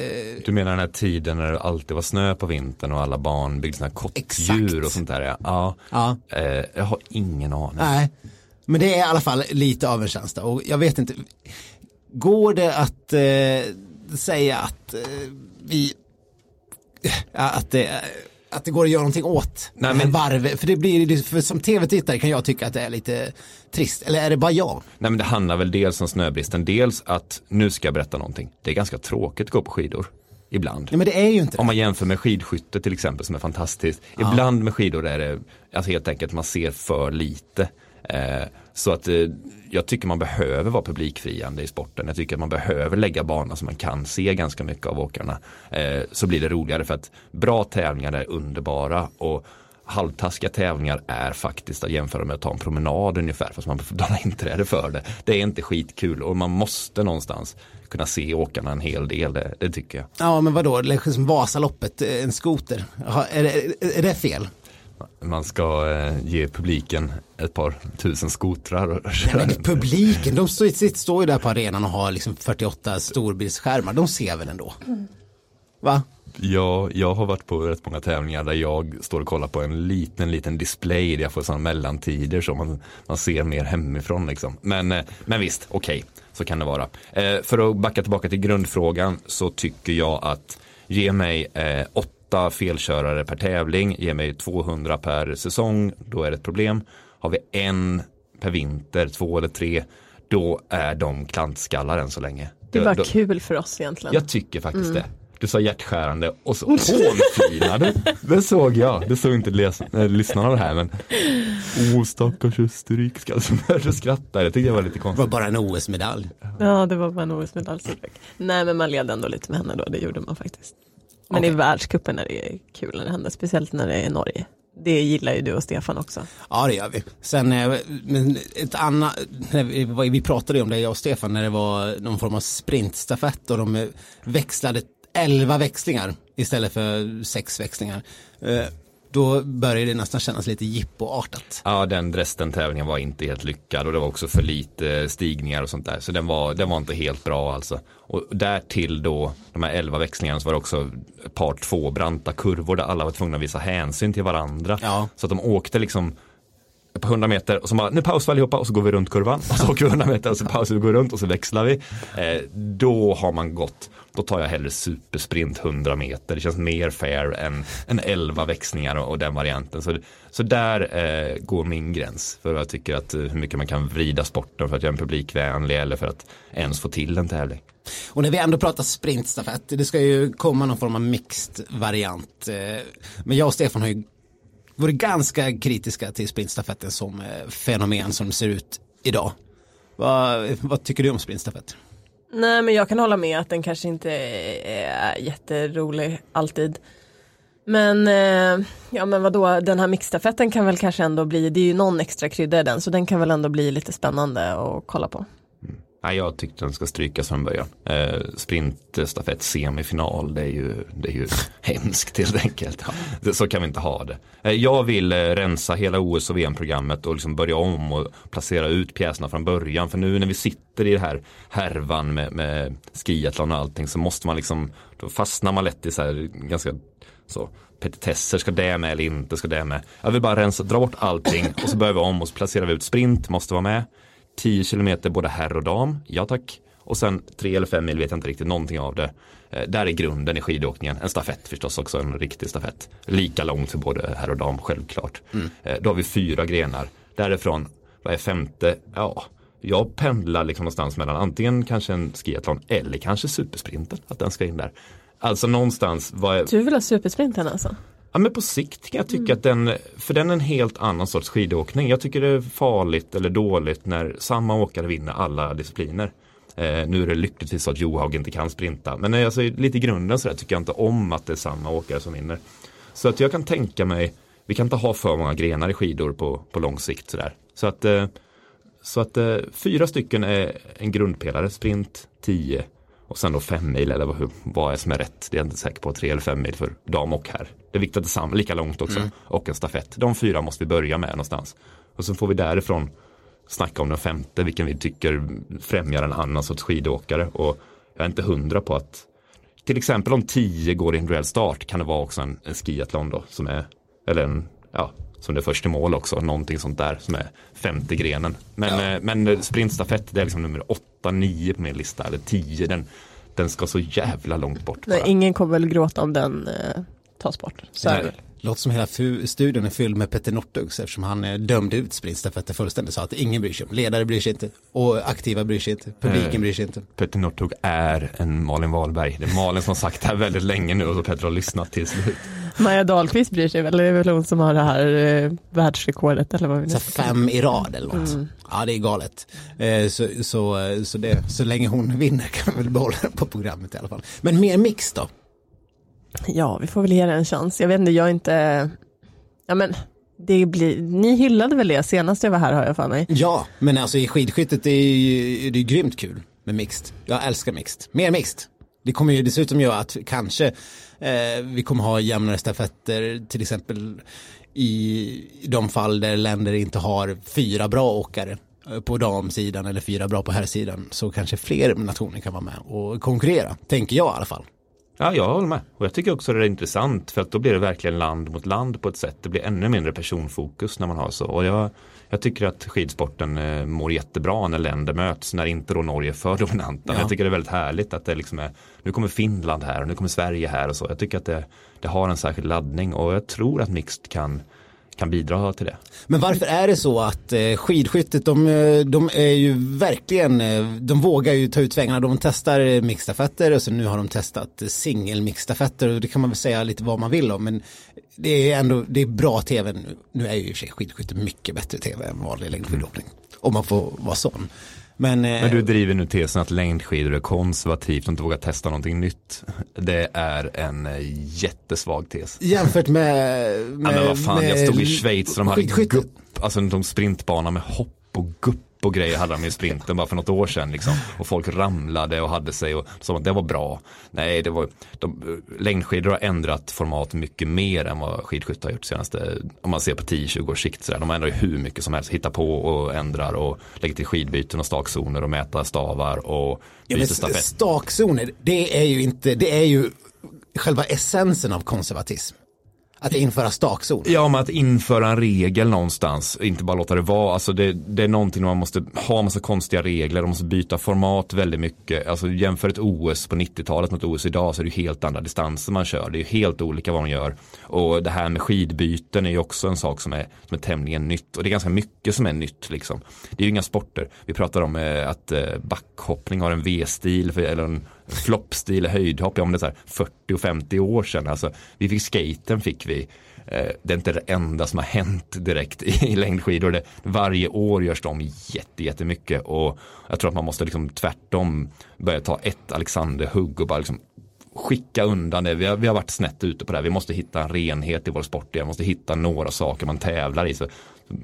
Du menar den här tiden när det alltid var snö på vintern och alla barn byggde sådana här kottdjur och sånt där. Ja, ja. Ja. Eh, jag har ingen aning. Nej, men det är i alla fall lite av en känsla och jag vet inte. Går det att eh, säga att eh, vi, ja, att det, att det går att göra någonting åt Nej, men- varvet? För det blir, för som tv-tittare kan jag tycka att det är lite trist. Eller är det bara jag? Nej men det handlar väl dels om snöbristen, dels att nu ska jag berätta någonting. Det är ganska tråkigt att gå på skidor. Ibland. Nej men det är ju inte Om man jämför med skidskytte till exempel som är fantastiskt. Ibland med skidor är det alltså helt enkelt man ser för lite. Eh, så att eh, jag tycker man behöver vara publikfriande i sporten. Jag tycker att man behöver lägga banor så man kan se ganska mycket av åkarna. Eh, så blir det roligare för att bra tävlingar är underbara och halvtaskiga tävlingar är faktiskt att jämföra med att ta en promenad ungefär fast man betalar inträde för det. Det är inte skitkul och man måste någonstans kunna se åkarna en hel del, det, det tycker jag. Ja men vadå, liksom Vasaloppet, eh, en skoter, är det, är det fel? Man ska eh, ge publiken ett par tusen skotrar. Och Nej, men publiken, de står, står ju där på arenan och har liksom 48 storbildsskärmar, de ser väl ändå? Va? Ja, jag har varit på rätt många tävlingar där jag står och kollar på en liten, liten display där jag får sådana mellantider så man, man ser mer hemifrån liksom. Men, eh, men visst, okej, okay, så kan det vara. Eh, för att backa tillbaka till grundfrågan så tycker jag att ge mig eh, åtta felkörare per tävling, ge mig 200 per säsong, då är det ett problem. Har vi en per vinter, två eller tre, då är de klantskallar än så länge. Det bara då, kul för oss egentligen. Jag tycker faktiskt mm. det. Du sa hjärtskärande och så hånflinade. det såg jag. Det såg inte äh, lyssnarna det här men. Åh stackars österrikiska som började skratta. Det tyckte jag var lite konstigt. Det var bara en OS-medalj. Ja det var bara en OS-medalj. Nej men man led ändå lite med henne då. Det gjorde man faktiskt. Men okay. i världskuppen är det kul när det händer. Speciellt när det är Norge. Det gillar ju du och Stefan också. Ja det gör vi. Sen eh, men ett annat, vi pratade om det jag och Stefan när det var någon form av sprintstafett och de växlade 11 växlingar istället för 6 växlingar. Eh, då börjar det nästan kännas lite jippoartat. Ja, den Dresden-tävlingen var inte helt lyckad och det var också för lite stigningar och sånt där. Så den var, den var inte helt bra alltså. Och därtill då, de här 11 växlingarna så var det också ett par två branta kurvor där alla var tvungna att visa hänsyn till varandra. Ja. Så att de åkte liksom på 100 meter och så bara, nu pausar vi allihopa och så går vi runt kurvan. Och så åker vi 100 meter och så pausar vi och går runt och så växlar vi. Eh, då har man gått då tar jag hellre supersprint 100 meter. Det känns mer fair än, än 11 växlingar och, och den varianten. Så, så där eh, går min gräns för jag tycker att eh, hur mycket man kan vrida sporten för att göra en publikvänlig eller för att ens få till en tävling. Och när vi ändå pratar sprintstafett, det ska ju komma någon form av mixed variant. Eh, men jag och Stefan har ju varit ganska kritiska till sprintstafetten som eh, fenomen som det ser ut idag. Vad, vad tycker du om sprintstafett? Nej men jag kan hålla med att den kanske inte är jätterolig alltid. Men eh, ja men vadå, den här mixstafetten kan väl kanske ändå bli, det är ju någon extra krydda i den så den kan väl ändå bli lite spännande att kolla på. Nej, jag tyckte den ska strykas från början. Eh, sprintstafett semifinal, det är ju, det är ju hemskt helt enkelt. Ja. Så kan vi inte ha det. Eh, jag vill eh, rensa hela OS och VM-programmet och liksom börja om och placera ut pjäserna från början. För nu när vi sitter i det här härvan med, med skiathlon och allting så måste man liksom, då fastnar man lätt i så här ganska så petitesser, ska det med eller inte, ska det med. Jag vill bara rensa, dra bort allting och så börjar vi om och så placerar vi ut sprint, måste vara med. 10 kilometer både herr och dam, ja tack. Och sen 3 eller 5 mil vet jag inte riktigt någonting av det. Eh, där är grunden i skidåkningen. En stafett förstås också, en riktig stafett. Lika långt för både herr och dam, självklart. Mm. Eh, då har vi fyra grenar. Därifrån, vad är femte? Ja, jag pendlar liksom någonstans mellan antingen kanske en skiathlon eller kanske supersprinten. Att den ska in där. Alltså någonstans. Vad är... Du vill ha supersprinten alltså? Ja men på sikt kan jag tycka mm. att den, för den är en helt annan sorts skidåkning. Jag tycker det är farligt eller dåligt när samma åkare vinner alla discipliner. Eh, nu är det lyckligtvis så att Johaug inte kan sprinta. Men alltså, lite i grunden så tycker jag inte om att det är samma åkare som vinner. Så att jag kan tänka mig, vi kan inte ha för många grenar i skidor på, på lång sikt. Så, där. så att, eh, så att eh, fyra stycken är en grundpelare, sprint, tio och sen då fem mil eller vad, vad är som är rätt. Det är jag inte säker på. Tre eller fem mil för dam och herr. Det är viktigt att det är samma, lika långt också. Mm. Och en stafett. De fyra måste vi börja med någonstans. Och så får vi därifrån snacka om den femte, vilken vi tycker främjar en annan sorts skidåkare. Och jag är inte hundra på att till exempel om tio går individuell start kan det vara också en, en skiathlon då som är, eller en, ja, som det är först i mål också, någonting sånt där som är femte grenen. Men, ja. Eh, men sprintstafett det är liksom nummer åtta, nio på min lista, eller tio, den, den ska så jävla långt bort. Nej, ingen kommer väl gråta om den eh, tas bort. Så Nej. Låter som hela studion är fylld med Petter Northugs eftersom han eh, dömde ut sprintstafetten fullständigt. Sa att ingen bryr sig om. Ledare bryr sig inte. Och aktiva bryr sig inte. Publiken bryr sig inte. Petter Northug är en Malin Wahlberg. Det är Malin som sagt det här väldigt länge nu och så Petter har lyssnat till slut. Maja Dahlqvist bryr sig väl, det är väl hon som har det här eh, världsrekordet eller vad vi nu Så fem i rad eller något. Mm. Ja det är galet. Eh, så, så, så, det, så länge hon vinner kan vi väl behålla den på programmet i alla fall. Men mer mix då? Ja, vi får väl ge det en chans. Jag vet inte, jag är inte, ja men det blir, ni hyllade väl det senast jag var här har jag för mig. Ja, men alltså i skidskyttet är ju det är grymt kul med mixed. Jag älskar mixed. Mer mixed. Det kommer ju dessutom göra att kanske eh, vi kommer ha jämnare stafetter till exempel i de fall där länder inte har fyra bra åkare eh, på damsidan eller fyra bra på herrsidan så kanske fler nationer kan vara med och konkurrera, tänker jag i alla fall. Ja, jag håller med. Och jag tycker också det är intressant för att då blir det verkligen land mot land på ett sätt. Det blir ännu mindre personfokus när man har så. Och jag, jag tycker att skidsporten eh, mår jättebra när länder möts, när inte då Norge är för dominanta. Ja. Jag tycker det är väldigt härligt att det liksom är, nu kommer Finland här och nu kommer Sverige här och så. Jag tycker att det, det har en särskild laddning och jag tror att mixed kan, kan bidra till det. Men varför är det så att eh, skidskyttet, de, eh, de är ju verkligen, eh, de vågar ju ta ut svängarna. De testar eh, mixtafetter och så nu har de testat singelmixtafetter singelmixstafetter och det kan man väl säga lite vad man vill om. Men det är ändå, det är bra tv nu. Nu är ju i och för sig skidskytte mycket bättre tv än vanlig längdskidåkning. Om man får vara sån. Men, eh, Men du driver nu tesen att längdskidor är konservativt och inte vågar testa någonting nytt. Det är en eh, jättesvag tes. jämfört med, med Ja, men vad fan, jag stod i Schweiz och de hade gupp, alltså de sprintbana med hopp och gupp och grejer hade de i sprinten bara för något år sedan liksom. Och folk ramlade och hade sig och sa att det var bra. Nej, det var, de, längdskidor har ändrat format mycket mer än vad skidskytte har gjort senaste, om man ser på 10-20 års sikt. Sådär. De ändrar ju hur mycket som helst, hittar på och ändrar och lägger till skidbyten och stakzoner och mäta stavar och Ja, byter men stafett. stakzoner, det är ju inte, det är ju själva essensen av konservatism. Att införa stakzon. Ja, men att införa en regel någonstans, inte bara låta det vara. Alltså det, det är någonting man måste ha massa konstiga regler, de måste byta format väldigt mycket. Alltså jämför ett OS på 90-talet mot OS idag så är det helt andra distanser man kör. Det är helt olika vad man gör. Och det här med skidbyten är ju också en sak som är, som är tämligen nytt. Och det är ganska mycket som är nytt liksom. Det är ju inga sporter. Vi pratar om eh, att eh, backhoppning har en V-stil eller en floppstil, höjdhopp, ja men det är så här 40 och 50 år sedan. Alltså, vi fick skaten fick vi. Eh, Det är inte det enda som har hänt direkt i i längdskidor. Det, varje år görs de jätte, jättemycket och jag tror att man måste liksom tvärtom börja ta ett Alexander-hugg och bara liksom skicka undan det. Vi har, vi har varit snett ute på det här. Vi måste hitta en renhet i vår sport. Vi måste hitta några saker man tävlar i så,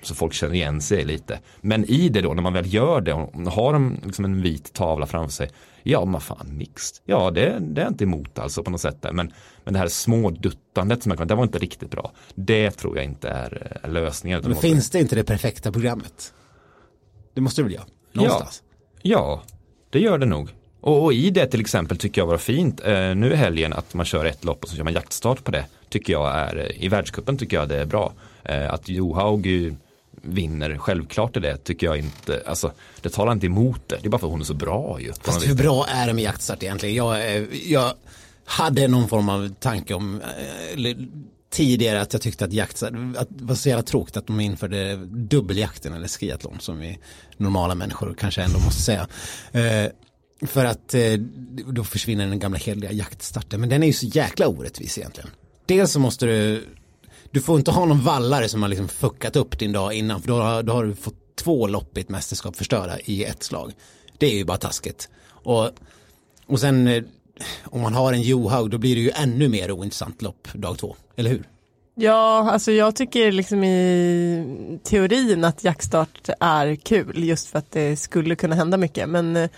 så folk känner igen sig lite. Men i det då, när man väl gör det och har en, liksom en vit tavla framför sig. Ja, men fan mixed. Ja, det, det är jag inte emot alltså på något sätt. Där. Men, men det här småduttandet som jag kom, det var inte riktigt bra. Det tror jag inte är, är lösningen. utan Men måste- finns det inte det perfekta programmet? Det måste det väl göra? Någonstans. Ja, det gör det nog. Och, och i det till exempel tycker jag var fint eh, nu i helgen att man kör ett lopp och så kör man jaktstart på det. Tycker jag är, eh, i världscupen tycker jag det är bra. Eh, att Johaug vinner, självklart är det, tycker jag inte, alltså det talar inte emot det, det är bara för att hon är så bra ju. Fast hur bra är det med jaktstart egentligen? Jag, eh, jag hade någon form av tanke om eh, eller, tidigare att jag tyckte att jaktstart, att det var så jävla tråkigt att de införde dubbeljakten eller skiathlon som vi normala människor kanske ändå måste säga. För att eh, då försvinner den gamla heliga jaktstarten. Men den är ju så jäkla orättvis egentligen. Dels så måste du, du får inte ha någon vallare som har liksom fuckat upp din dag innan. För då, har- då har du fått två lopp i ett mästerskap förstörda i ett slag. Det är ju bara taskigt. Och, och sen eh, om man har en Johaug då blir det ju ännu mer ointressant lopp dag två. Eller hur? Ja, alltså jag tycker liksom i teorin att jaktstart är kul just för att det skulle kunna hända mycket. Men eh,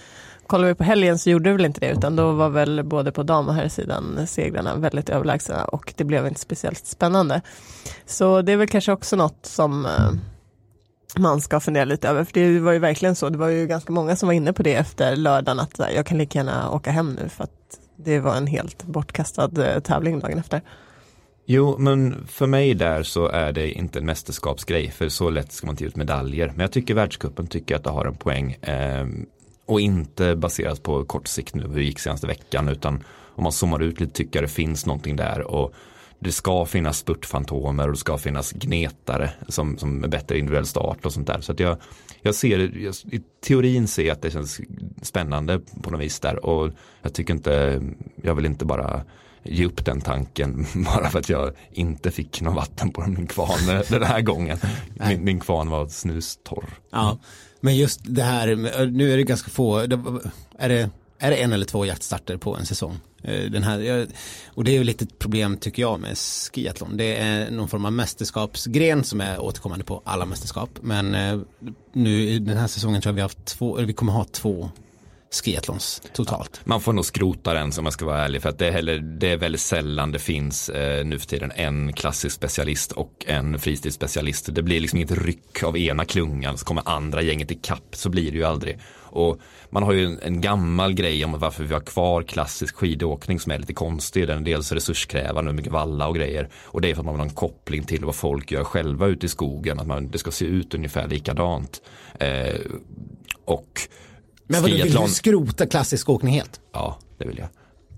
kollar vi på helgen så gjorde det väl inte det utan då var väl både på dam och herrsidan segrarna väldigt överlägsna och det blev inte speciellt spännande. Så det är väl kanske också något som eh, man ska fundera lite över. För det var ju verkligen så, det var ju ganska många som var inne på det efter lördagen att jag kan lika gärna åka hem nu för att det var en helt bortkastad eh, tävling dagen efter. Jo, men för mig där så är det inte en mästerskapsgrej, för så lätt ska man inte ge ut medaljer. Men jag tycker världscupen tycker att det har en poäng. Ehm, och inte baserat på kort sikt nu, hur det gick senaste veckan, utan om man zoomar ut lite tycker jag det finns någonting där. Och det ska finnas spurtfantomer och det ska finnas gnetare som, som är bättre individuell start och sånt där. Så att jag, jag ser jag, i teorin ser jag att det känns spännande på något vis där och jag tycker inte, jag vill inte bara ge upp den tanken bara för att jag inte fick någon vatten på min kvarn den här gången. Min, min kvarn var snustorr. Ja, men just det här, nu är det ganska få, är det, är det en eller två jaktstarter på en säsong? Eh, den här, och det är ju lite ett problem tycker jag med skiathlon. Det är någon form av mästerskapsgren som är återkommande på alla mästerskap. Men eh, nu i den här säsongen tror jag vi har haft två, vi kommer ha två skiathlons totalt. Ja, man får nog skrota den som man ska vara ärlig för att det är, heller, det är väldigt sällan det finns eh, nu för tiden en klassisk specialist och en fristilsspecialist. Det blir liksom inget ryck av ena klungan så kommer andra gänget i kapp så blir det ju aldrig. Och man har ju en, en, gammal grej om varför vi har kvar klassisk skidåkning som är lite konstig. Den är dels resurskrävande, mycket valla och grejer. Och det är för att man vill ha en koppling till vad folk gör själva ute i skogen. Att man, det ska se ut ungefär likadant. Eh, och men vadå, vill du skrota klassisk åkning helt? Ja, det vill jag.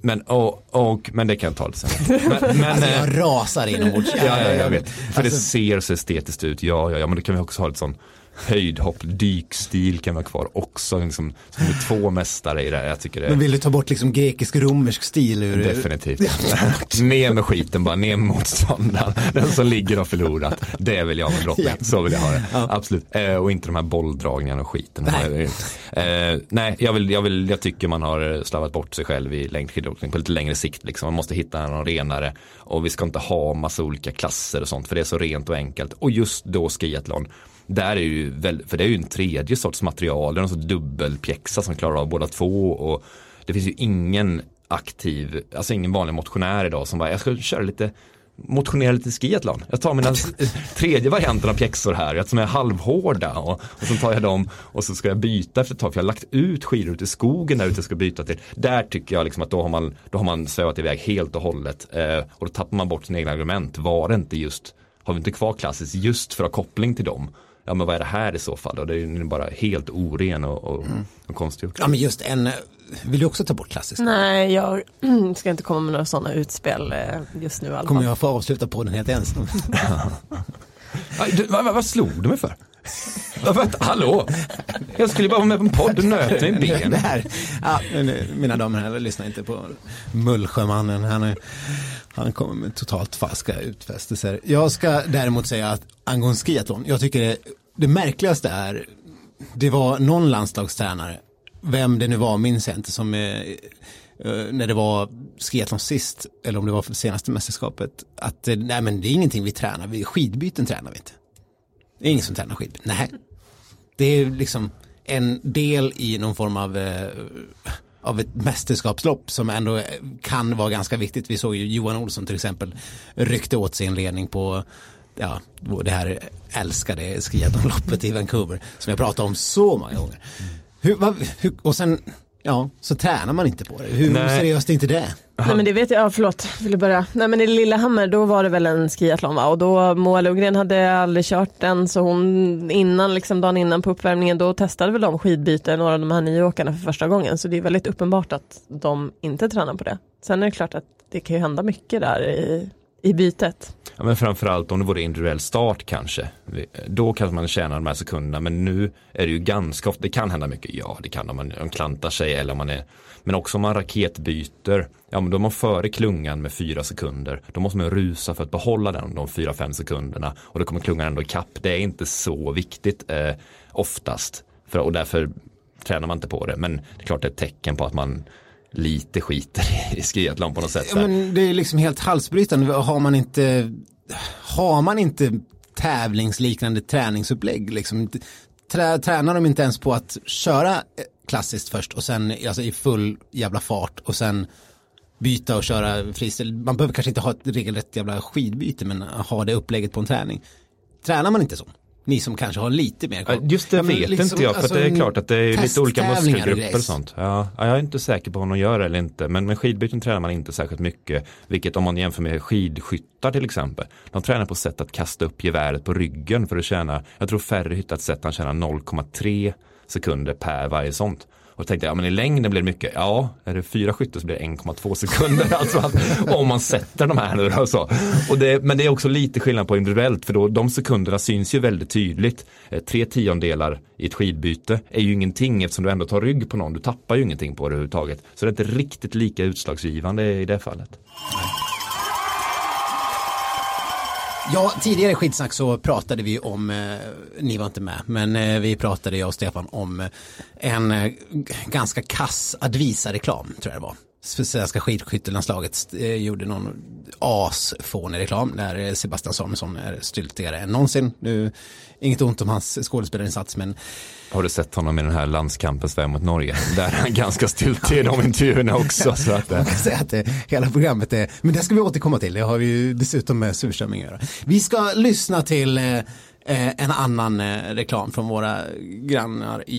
Men, och, och, men det kan jag ta lite sen. Men, men, alltså jag rasar inombords. ja, ja, jag vet. För alltså, det ser så estetiskt ut. Ja, ja, ja, men då kan vi också ha lite sån höjdhopp, dykstil kan vara kvar också. Liksom, som är två mästare i det här. Jag tycker det... Men vill du ta bort liksom grekisk-romersk stil ur Definitivt. ner med skiten bara, ner med motståndaren. Den som ligger och förlorat. Det vill jag ha drottning. Ja. Så vill jag ha det. Ja. Absolut. Eh, och inte de här bolldragningarna och skiten. Nej, eh, nej jag, vill, jag, vill, jag tycker man har slavat bort sig själv i längdskidåkning på lite längre sikt. Liksom. Man måste hitta någon renare. Och vi ska inte ha massa olika klasser och sånt. För det är så rent och enkelt. Och just då skiathlon där är ju väl, för det är ju en tredje sorts material, det är en sorts dubbelpjäxa som klarar av båda två och det finns ju ingen aktiv, alltså ingen vanlig motionär idag som bara, jag ska köra lite motionera lite skiathlon. Jag tar mina tredje varianten av pjäxor här, som är halvhårda och, och så tar jag dem och så ska jag byta efter ett tag för jag har lagt ut skidor ute i skogen där ute jag ska byta till. Där tycker jag liksom att då har man, då har man svävat iväg helt och hållet eh, och då tappar man bort sina egna argument. Var det inte just, har vi inte kvar klassiskt just för att ha koppling till dem? Ja men vad är det här i så fall då? Det är ju bara helt oren och, och, mm. och konstgjort. Ja men just en, vill du också ta bort klassisk? Nej, jag ska inte komma med några sådana utspel eh, just nu i alla Kommer jag få avsluta på den helt ensam? du, vad, vad slog du mig för? Hallå? Jag skulle bara vara med på en podd och nöt mig i benen. Ja, mina damer och herrar, lyssna inte på Mullsjömannen. Han, är, han kommer med totalt falska utfästelser. Jag ska däremot säga att angående skiathlon, jag tycker det, det märkligaste är, det var någon landslagstränare, vem det nu var minns jag inte, som eh, eh, när det var skiathlon sist, eller om det var för senaste mästerskapet, att eh, nej men det är ingenting vi tränar, vi, skidbyten tränar vi inte. Det är ingen som tränar skidbyten, nej. Det är liksom en del i någon form av eh, av ett mästerskapslopp som ändå kan vara ganska viktigt. Vi såg ju Johan Olsson till exempel ryckte åt sig en ledning på ja, det här älskade skiathlonloppet i Vancouver som jag pratat om så många gånger. Hur, vad, hur, och sen Ja, så tränar man inte på det. Hur Nej. seriöst är inte det? Nej men det vet jag, ja, förlåt, vill börja. Nej men i Lillehammer då var det väl en skiathlon va? Och då Moa Lundgren hade aldrig kört den så hon innan, liksom dagen innan på uppvärmningen då testade väl de skidbyte, några av de här nio åkarna för första gången. Så det är väldigt uppenbart att de inte tränar på det. Sen är det klart att det kan ju hända mycket där i, i bytet. Ja, men framförallt om det vore individuell start kanske. Då kan man tjäna de här sekunderna. Men nu är det ju ganska ofta, det kan hända mycket. Ja, det kan om man, klantar sig eller om man är men också om man raketbyter, ja men då är man före klungan med fyra sekunder. Då måste man rusa för att behålla den de fyra, fem sekunderna. Och då kommer klungan ändå ikapp. Det är inte så viktigt eh, oftast. För, och därför tränar man inte på det. Men det är klart det är ett tecken på att man lite skiter i skiathlon på något sätt. Ja, men det är liksom helt halsbrytande. Har man inte, har man inte tävlingsliknande träningsupplägg? Liksom, trä, tränar de inte ens på att köra klassiskt först och sen alltså i full jävla fart och sen byta och köra freestyle. Man behöver kanske inte ha ett regelrätt jävla skidbyte men ha det upplägget på en träning. Tränar man inte så? Ni som kanske har lite mer koll. Just det ja, vet liksom, inte jag, för alltså, det är klart att det är lite olika muskelgrupper och, och sånt. Ja, jag är inte säker på om de gör eller inte, men med skidbyten tränar man inte särskilt mycket, vilket om man jämför med skidskyttar till exempel. De tränar på sätt att kasta upp geväret på ryggen för att tjäna, jag tror färre hittat sätt att tjäna 0,3 sekunder per varje sånt. Och tänkte jag, ja men i längden blir det mycket. Ja, är det fyra skytte så blir det 1,2 sekunder. alltså att, om man sätter de här nu då. Så. Och det, men det är också lite skillnad på individuellt för då de sekunderna syns ju väldigt tydligt. Eh, tre tiondelar i ett skidbyte är ju ingenting eftersom du ändå tar rygg på någon. Du tappar ju ingenting på det överhuvudtaget. Så det är inte riktigt lika utslagsgivande i det fallet. Ja, tidigare skitsnack så pratade vi om, eh, ni var inte med, men eh, vi pratade, jag och Stefan, om eh, en eh, ganska kass Advisa-reklam, tror jag det var. Svenska skidskyttelandslaget eh, gjorde någon asfånig reklam där eh, Sebastian Samuelsson är styltigare än någonsin. Nu, inget ont om hans skådespelarinsats, men Har du sett honom i den här landskampen Sverige mot Norge? Där är han ganska styltig i de intervjuerna också. Så att, eh, Man kan säga att det, hela programmet är, men det ska vi återkomma till, det har vi ju dessutom med surströmming att göra. Vi ska lyssna till eh, eh, en annan eh, reklam från våra grannar i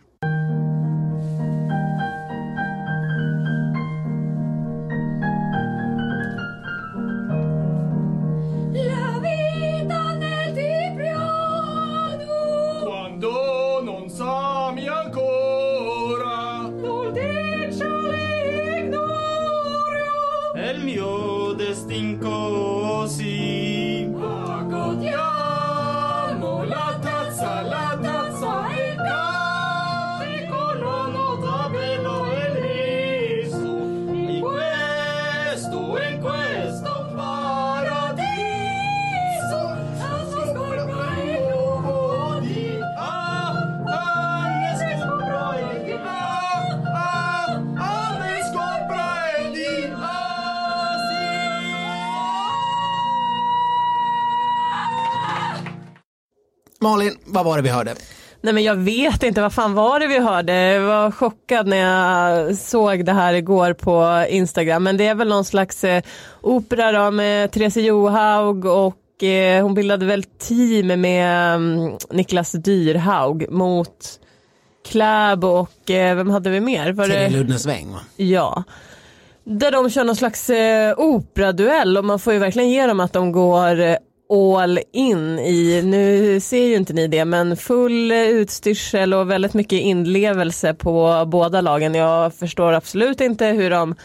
Malin, vad var det vi hörde? Nej men jag vet inte, vad fan var det vi hörde? Jag var chockad när jag såg det här igår på Instagram. Men det är väl någon slags eh, opera då med Therese Johaug och eh, hon bildade väl team med mm, Niklas Dyrhaug mot Kläb och eh, vem hade vi mer? Var Terje det... Ludnesväng va? Ja. Där de kör någon slags eh, operaduell och man får ju verkligen ge dem att de går eh, all in i, nu ser ju inte ni det, men full utstyrsel och väldigt mycket inlevelse på båda lagen. Jag förstår absolut inte hur de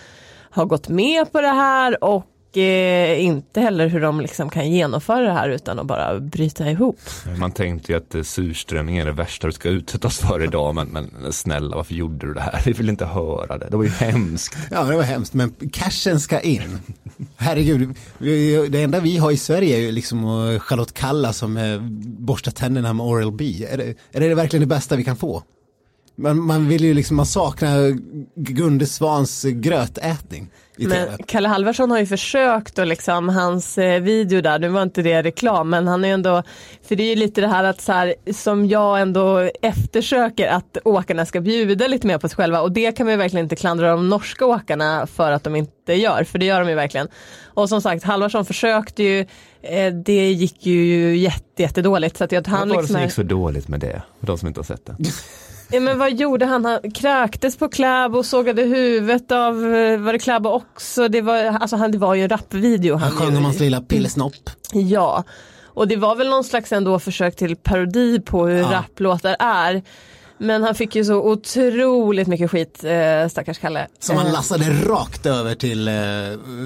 har gått med på det här och eh, inte heller hur de liksom kan genomföra det här utan att bara bryta ihop. Man tänkte ju att eh, surströmming är det värsta du ska utsättas för idag. Men, men snälla, varför gjorde du det här? Vi vill inte höra det. Det var ju hemskt. Ja, det var hemskt, men cashen ska in. Herregud, det enda vi har i Sverige är ju liksom eh, Charlotte Kalla som eh, borstar tänderna med Oral B. Är det, är det verkligen det bästa vi kan få? Man, man vill ju liksom, man saknar Gunde Svans grötätning i Men tv. Kalle Halvarsson har ju försökt och liksom hans eh, video där, nu var inte det reklam men han är ändå, för det är ju lite det här att så här, som jag ändå eftersöker att åkarna ska bjuda lite mer på sig själva och det kan man ju verkligen inte klandra de norska åkarna för att de inte gör, för det gör de ju verkligen. Och som sagt, Halvarsson försökte ju, eh, det gick ju jätte, jättedåligt så att jag, Vad var det liksom som gick så dåligt med det? För de som inte har sett det. Ja, men vad gjorde han? Han kräktes på Kläbo och sågade huvudet av, eh, var det Kläbo också? Det var, alltså han, det var ju en rapvideo. Han sjöng om hans lilla pillesnopp. Ja, och det var väl någon slags ändå försök till parodi på hur Ja. rapplåtar är. Men han fick ju så otroligt mycket skit, eh, stackars Kalle. Som han Eh, lassade rakt över till eh,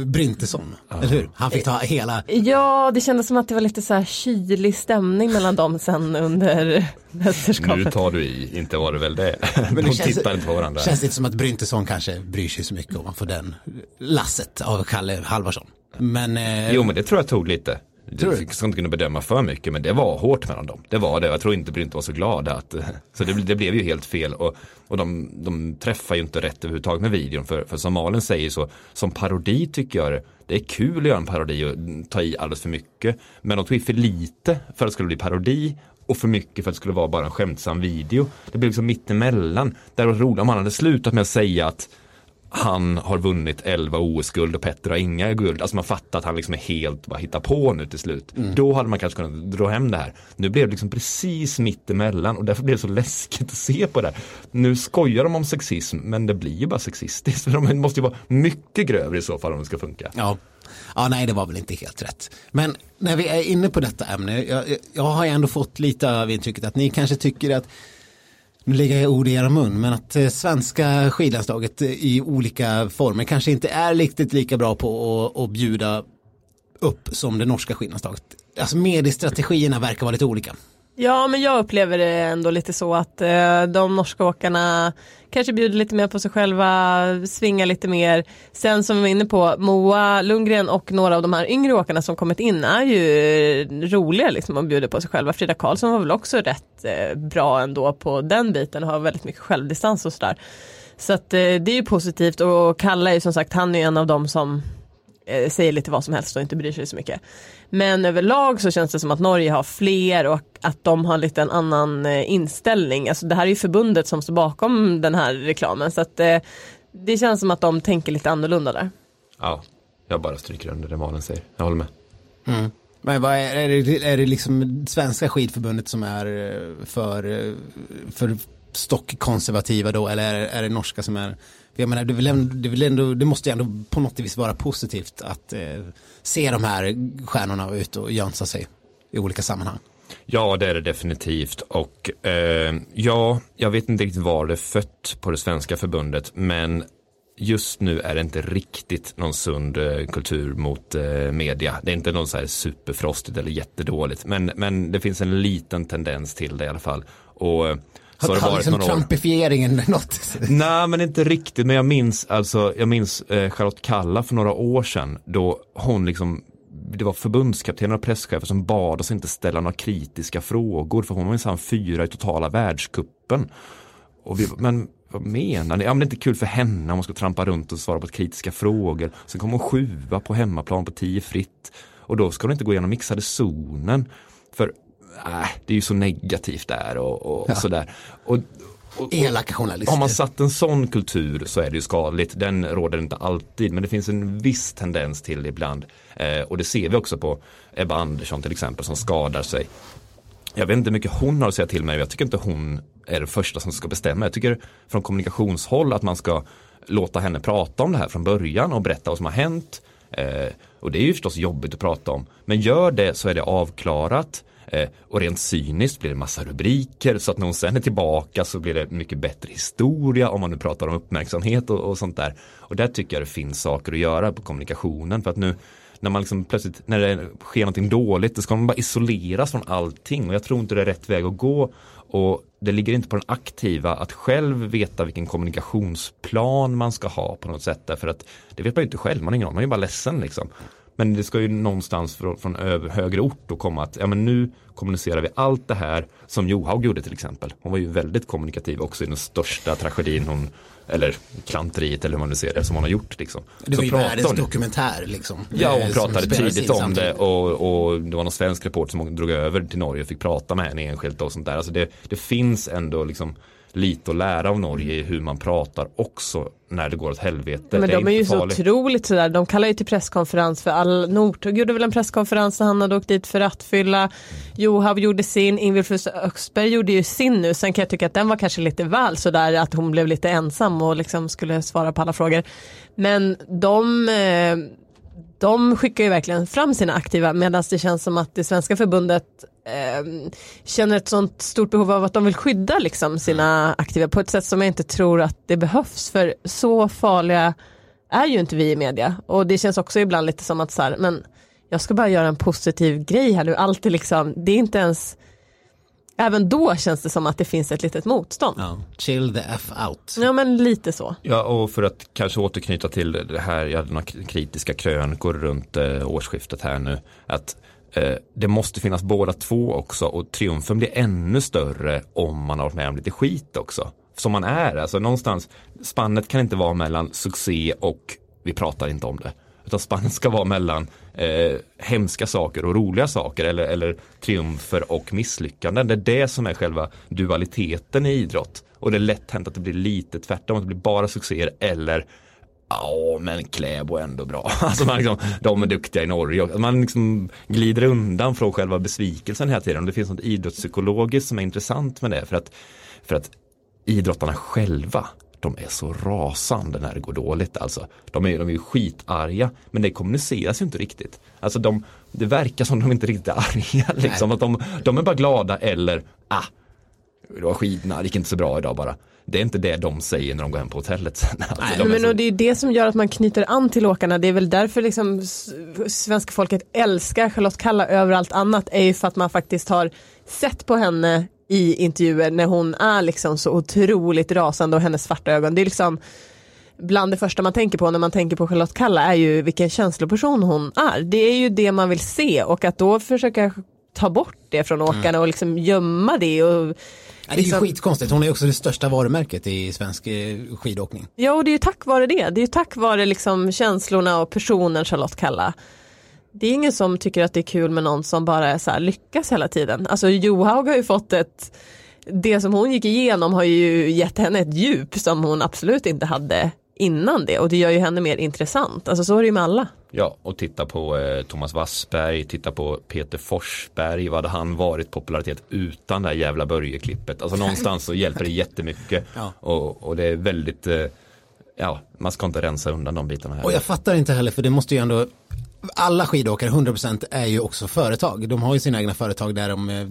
Bryntesson. Eller hur? Han fick ta hela, Ja, det kändes som att det var lite så här kylig stämning mellan dem sen under mästerskapet. Nu tar du i, inte var det väl det. Men De känns- tittar inte på varandra. känns inte som att Bryntesson kanske bryr sig så mycket om man får den lasset av Kalle Halvarsson. Men, eh, Jo men det tror jag tog lite. Tror du? Jag ska inte kunna bedöma för mycket men det var hårt mellan dem. Det var det. Jag tror inte Brynt var så glada att Så det, det blev ju helt fel och, och de, de träffar ju inte rätt överhuvudtaget med videon. För, för som Malin säger så som parodi tycker jag det- är kul att göra en parodi och ta i alldeles för mycket. Men de tog i för lite för att det skulle bli parodi och för mycket för att det skulle vara bara en skämtsam video. Det blev liksom mittemellan. Där det var roligt om han hade slutat med att säga att han har vunnit 11 OS-guld och Petter har inga guld. Alltså man fattar att han liksom är helt bara hittar på nu till slut. Då hade man kanske kunnat dra hem det här. Nu blev det liksom precis mitt emellan och därför blev det så läskigt att se på det. Nu skojar de om sexism men det blir ju bara sexistiskt. För de måste ju vara mycket grövre i så fall om det ska funka. Ja. ja, nej det var väl inte helt rätt. Men när vi är inne på detta ämne, jag, jag- har ändå fått lite av intrycket att ni kanske tycker att nu lägger jag ord i era mun, men att eh, svenska skidlandslaget eh, i olika former kanske inte är riktigt lika bra på att, att bjuda upp som det norska skidlandslaget. Alltså mediestrategierna verkar vara lite olika. Ja, men jag upplever det ändå lite så att eh, de norska åkarna kanske bjuder lite mer på sig själva, svingar lite mer. Sen som vi var inne på, Moa Lundgren och några av de här yngre åkarna som kommit in är ju roliga liksom och bjuder på sig själva. Frida Karlsson var väl också rätt eh, bra ändå på den biten och har väldigt mycket självdistans och sådär. Så att eh, det är ju positivt och Kalle är ju som sagt, han är ju en av dem som säger lite vad som helst och inte bryr sig så mycket. Men överlag så känns det som att Norge har fler och att de har lite en annan eh, inställning. Alltså det här är ju förbundet som står bakom den här reklamen så att eh, det känns som att de tänker lite annorlunda där. Ja, jag bara stryker under det Malin säger. Jag håller med. Men vad är, är, det, är det liksom svenska skidförbundet som är eh, för, eh, för stockkonservativa då eller är, det- är det norska som är jag menar, det, ändå, det, ändå, det måste ju ändå på något vis vara positivt att eh, se de här stjärnorna ut och jönsa sig i olika sammanhang. Ja, det är det definitivt. Och eh, ja, jag vet inte riktigt var det är fött på det svenska förbundet, men just nu är det inte riktigt någon sund eh, kultur mot eh, media. Det är inte någon så här superfrostigt eller jättedåligt, men, men det finns en liten tendens till det i alla fall. Och eh, så har det varit liksom några trumpifieringen något? Nej, men inte riktigt. Men jag minns, alltså, jag minns eh, Charlotte Kalla för några år sedan då hon liksom det var förbundskaptener och presschefer som bad oss inte ställa några kritiska frågor för hon var minsann fyra i totala världskuppen. Och vi, men vad menar ni? Ja, men det är inte kul för henne om hon ska trampa runt och svara på kritiska frågor. Sen kommer hon sjua på hemmaplan på tio fritt. Och då ska hon inte gå igenom mixade zonen. För äh, det är ju så negativt där och, och, och sådär. Och, och, Elaka journalister. har man satt en sån kultur så är det ju skadligt. Den råder inte alltid men det finns en viss tendens till ibland. Eh, och det ser vi också på Ebba Andersson till exempel som skadar sig. Jag vet inte hur mycket hon har att säga till mig. Jag tycker inte hon är den första som ska bestämma. Jag tycker från kommunikationshåll att man ska låta henne prata om det här från början och berätta vad som har hänt. Eh, och det är ju förstås jobbigt att prata om. Men gör det så är det avklarat. Eh, och rent cyniskt blir det massa rubriker så att när hon sen är tillbaka så blir det mycket bättre historia om man nu pratar om uppmärksamhet och, och sånt där. Och där tycker jag det finns saker att göra på kommunikationen för att nu när man liksom plötsligt, när det sker någonting dåligt, då ska man bara isoleras från allting och jag tror inte det är rätt väg att gå. Och det ligger inte på den aktiva att själv veta vilken kommunikationsplan man ska ha på något sätt. Därför att det vet man ju inte själv, man har ingen aning, man är ju bara ledsen liksom. Men det ska ju någonstans från, från över, högre ort och komma att ja, men nu kommunicerar vi allt det här som Johaug gjorde till exempel. Hon var ju väldigt kommunikativ också i den största tragedin hon, eller klanteriet eller hur man nu ser det, som hon har gjort. Liksom. Det var Så ju världens dokumentär liksom. Ja, Eh, hon som pratade tidigt om det och, och det var någon svensk reporter som drog över till Norge och fick prata med henne enskilt och sånt där. Alltså det, det finns ändå liksom lite att lära av Norge i hur man pratar också när det går åt helvete. Men de är ju inte så farligt. otroligt sådär, de kallar ju till presskonferens för all, Northug gjorde väl en presskonferens när han hade åkt dit för rattfylla, Johaug gjorde sin, Ingvild Öxberg gjorde ju sin nu, sen kan jag tycka att den var kanske lite väl sådär att hon blev lite ensam och liksom skulle svara på alla frågor. Men de eh, de skickar ju verkligen fram sina aktiva medan det känns som att det svenska förbundet eh, känner ett sånt stort behov av att de vill skydda liksom sina aktiva på ett sätt som jag inte tror att det behövs för så farliga är ju inte vi i media och det känns också ibland lite som att så här, men jag ska bara göra en positiv grej här nu, allt är liksom, det är inte ens Även då känns det som att det finns ett litet motstånd. Ja, Ja, chill the F out. men lite så. Ja, och för att kanske återknyta till det här, jag hade några kritiska krönikor runt eh, årsskiftet här nu. Att Eh, det måste finnas båda två också och triumfen blir ännu större om man har varit med om lite skit också. Som man är, alltså någonstans, spannet kan inte vara mellan succé och vi pratar inte om det. Utan spannet ska vara mellan eh, hemska saker och roliga saker eller, eller triumfer och misslyckanden. Det är det som är själva dualiteten i idrott. Och det är lätt hänt att det blir lite tvärtom, att det blir bara succéer eller Ja, men Kläbo är ändå bra. Alltså man liksom, de är duktiga i Norge. Man liksom glider undan från själva besvikelsen hela tiden. Det finns något idrottspsykologiskt som är intressant med det. För att, för att idrottarna själva, de är så rasande när det går dåligt. Alltså. De, är, de är ju skitarga, men det kommuniceras ju inte riktigt. Alltså de, det verkar som de inte riktigt är arga. Liksom. Att de, de är bara glada eller, ah, det var skidorna, det gick inte så bra idag bara. Det är inte det de säger när de går hem på hotellet sen. Alltså, de är Men så- och det är det som gör att man knyter an till åkarna. Det är väl därför liksom svenska folket älskar Charlotte Kalla över allt annat. är ju för att man faktiskt har sett på henne i intervjuer när hon är liksom så otroligt rasande och hennes svarta ögon. Det är liksom bland det första man tänker på när man tänker på Charlotte Kalla är ju vilken känsloperson hon är. Det är ju det man vill se och att då försöka ta bort det från åkarna och liksom gömma det och det är ju liksom- skitkonstigt, hon är också det största varumärket i svensk eh, skidåkning. Ja, och det är ju tack vare det. Det är ju tack vare liksom känslorna och personen Charlotte Kalla. Det är ingen som tycker att det är kul med någon som bara är så lyckas hela tiden. Alltså Johaug har ju fått ett, det som hon gick igenom har ju gett henne ett djup som hon absolut inte hade innan det och det gör ju henne mer intressant. Alltså så är det ju med alla. Ja, och titta på eh, Thomas Wassberg, titta på Peter Forsberg, vad hade han varit popularitet utan det här jävla Börje-klippet? Alltså någonstans så hjälper det jättemycket Ja. och, och det är väldigt, eh, ja, man ska inte rensa undan de bitarna här. Och jag fattar inte heller för det måste ju ändå alla skidåkare, 100% är ju också företag. De har ju sina egna företag där de, eh,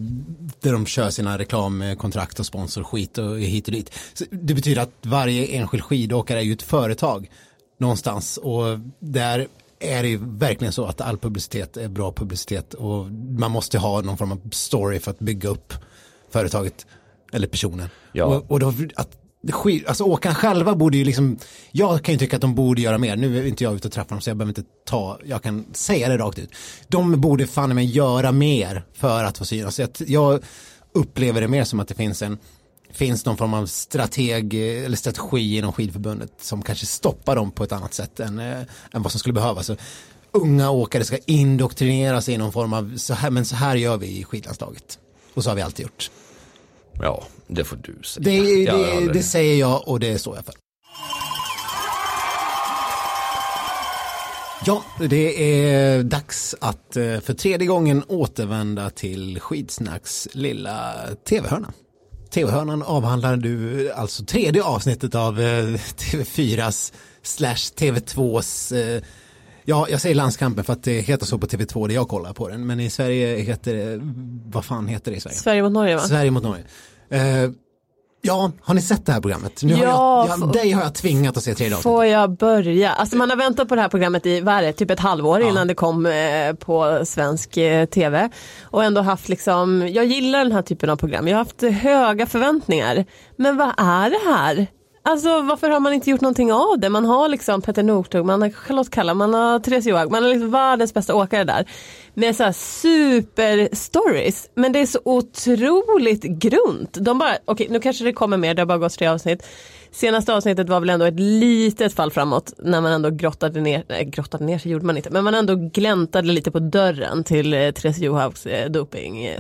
där de kör sina reklamkontrakt och sponsorskit och hit och dit. Så det betyder att varje enskild skidåkare är ju ett företag någonstans och där är det ju verkligen så att all publicitet är bra publicitet och man måste ha någon form av story för att bygga upp företaget eller personen. Ja. Och, och då, att skit, alltså åkarna själva borde ju liksom, jag kan ju tycka att de borde göra mer, nu är inte jag ute och träffar dem så jag behöver inte ta, jag kan säga det rakt ut. De borde fan mig göra mer för att få synas. Alltså, jag, jag upplever det mer som att det finns en, finns någon form av strateg eller strategi inom skidförbundet som kanske stoppar dem på ett annat sätt än, eh, än vad som skulle behövas. Så unga åkare ska indoktrineras i någon form av, så här, men så här gör vi i skidlandslaget. Och så har vi alltid gjort. Ja, det får du säga. Det, det, aldrig- det säger jag och det står jag för. Ja, det är dags att eh, för tredje gången återvända till Skidsnacks lilla tv-hörna. TV-hörnan avhandlar du alltså tredje avsnittet av eh, TV4s slash TV2s eh, Ja, jag säger landskampen för att det heter så på TV2 där jag kollar på den. Men i Sverige heter det, vad fan heter det i Sverige? Sverige mot Norge va? Sverige mot Norge. Eh, ja, har ni sett det här programmet? Nu har Ja, jag, f- jag, dig har jag tvingat att se tredje avsnittet. Får jag börja? Alltså man har väntat på det här programmet i, vad är det, typ ett halvår innan det kom eh, på svensk eh, tv. Och ändå haft liksom, jag gillar den här typen av program. Jag har haft höga förväntningar. Men vad är det här? Alltså varför har man inte gjort någonting av det? Man har liksom Petter Northug, man har Charlotte Kalla, man har Therese Johaug, man har liksom världens bästa åkare där. Med så här super stories. Men det är så otroligt grunt. De bara, okej nu kanske det kommer mer, det har bara gått tre avsnitt. Senaste avsnittet var väl ändå ett litet fall framåt när man ändå grottade ner, nej grottade ner sig gjorde man inte, men man ändå gläntade lite på dörren till eh, Therese Johaugs eh, doping eh.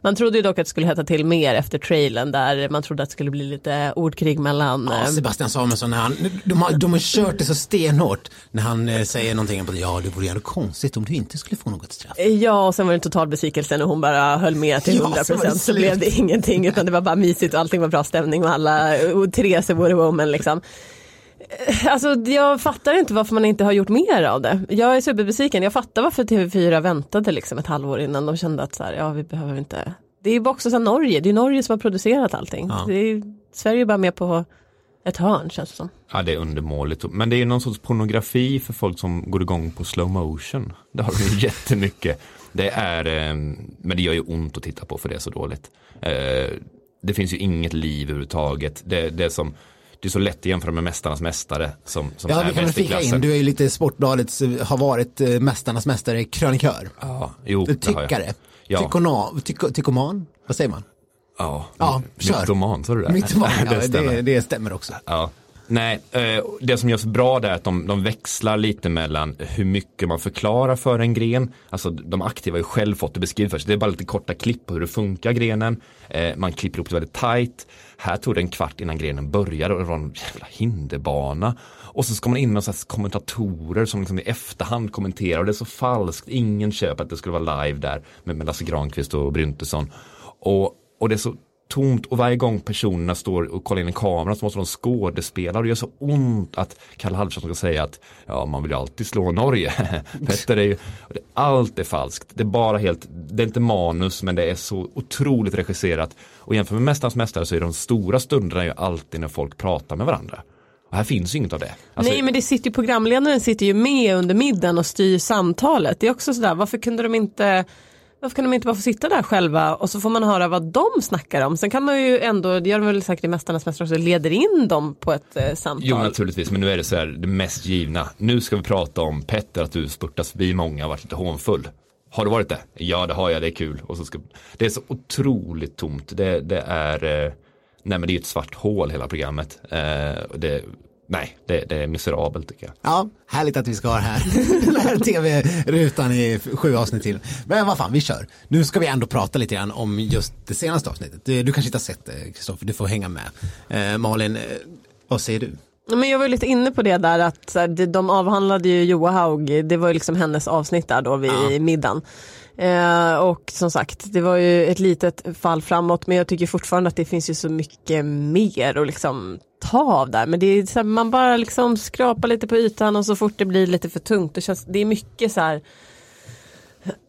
Man trodde ju dock att det skulle hetta till mer efter trailern där man trodde att det skulle bli lite ordkrig mellan Ja, eh, Sebastian Samuelsson, när han, de, har, de har kört det så stenhårt när han eh, säger någonting på ja det vore jävligt konstigt om du inte skulle få något straff. Ja, och sen var det en total besvikelse när hon bara höll med till Ja, 100 så var det procent så slut. blev det ingenting utan det var bara mysigt och allting var bra stämning och alla, och Therese vore woman liksom. Eh, Alltså jag fattar inte varför man inte har gjort mer av det. Jag är superbesviken. Jag fattar varför TV4 väntade liksom ett halvår innan de kände att så här, ja vi behöver inte. Det är ju också så Norge, det är Norge som har producerat allting. Ja. Är, Sverige är bara med på ett hörn känns det som. Ja, det är undermåligt. Men det är ju någon sorts pornografi för folk som går igång på slow motion. Det har ju jättemycket. Det är, eh, men det gör ju ont att titta på för det är så dåligt. Det finns ju inget liv överhuvudtaget. Det, det är som, det är så lätt att jämföra med Mästarnas Mästare som, som Ja, är vi kan väl flika in, du är ju lite Sportbladets, eh, har varit eh, Mästarnas mästare, krönikör. Ja, jo, det har jag. Tyckare. Ja. Tyko, tykoman, vad säger man? Ja, Ja, mytoman, sa du det? Mytoman, ja, det, det stämmer också. Ja. Nej, eh, det som görs bra där är att de, de växlar lite mellan hur mycket man förklarar för en gren. Alltså de aktiva har ju själv fått det beskrivet för sig. Det är bara lite korta klipp på hur det funkar grenen. Eh, man klipper ihop det väldigt tajt. Här tog det en kvart innan grenen började och det var en jävla hinderbana. Och så ska man in med så här kommentatorer som liksom i efterhand kommenterar och det är så falskt. Ingen köper att det skulle vara live där med, med Lasse Granqvist och Bryntesson. Och, och det är så tomt och varje gång personerna står och kollar in i kameran så måste de skådespela och det gör så ont att Kalle Halvarsson ska säga att ja, man vill ju alltid slå Norge. Petter är ju, allt är falskt. Det är bara helt, det är inte manus men det är så otroligt regisserat. Och jämfört med Mästarnas Mästare så är de stora stunderna ju alltid när folk pratar med varandra. Och här finns ju inget av det. Alltså, Nej men det sitter ju, programledaren sitter ju med under middagen och styr samtalet. Det är också sådär, varför kunde de inte varför kan de inte bara få sitta där själva och så får man höra vad de snackar om. Sen kan man ju ändå, det gör de väl säkert i Mästarnas mästare också, leder in dem på ett eh, samtal. Jo naturligtvis, men nu är det så här det mest givna. Nu ska vi prata om Petter, att du spurtas förbi många och varit lite hånfull. Har du varit det? Ja det har jag, det är kul. Och så ska, det är så otroligt tomt. Det, det är, eh, nej men det är ett svart hål hela programmet. Eh, det, nej, det, det är miserabelt tycker jag. Ja, härligt att vi ska ha det här. Den här tv-rutan i sju avsnitt till. Men vad fan, vi kör. Nu ska vi ändå prata lite grann om just det senaste avsnittet. Du, du kanske inte har sett det, Kristoffer, du får hänga med. Eh, Malin, eh, vad säger du? Men jag var lite inne på det där att de avhandlade ju Joa Haug, det var ju liksom hennes avsnitt där då vid Ja. middagen. Eh, och som sagt, det var ju ett litet fall framåt men jag tycker fortfarande att det finns ju så mycket mer att liksom ta av där. Men det är så här, man bara liksom skrapar lite på ytan och så fort det blir lite för tungt, det, känns, det är mycket så här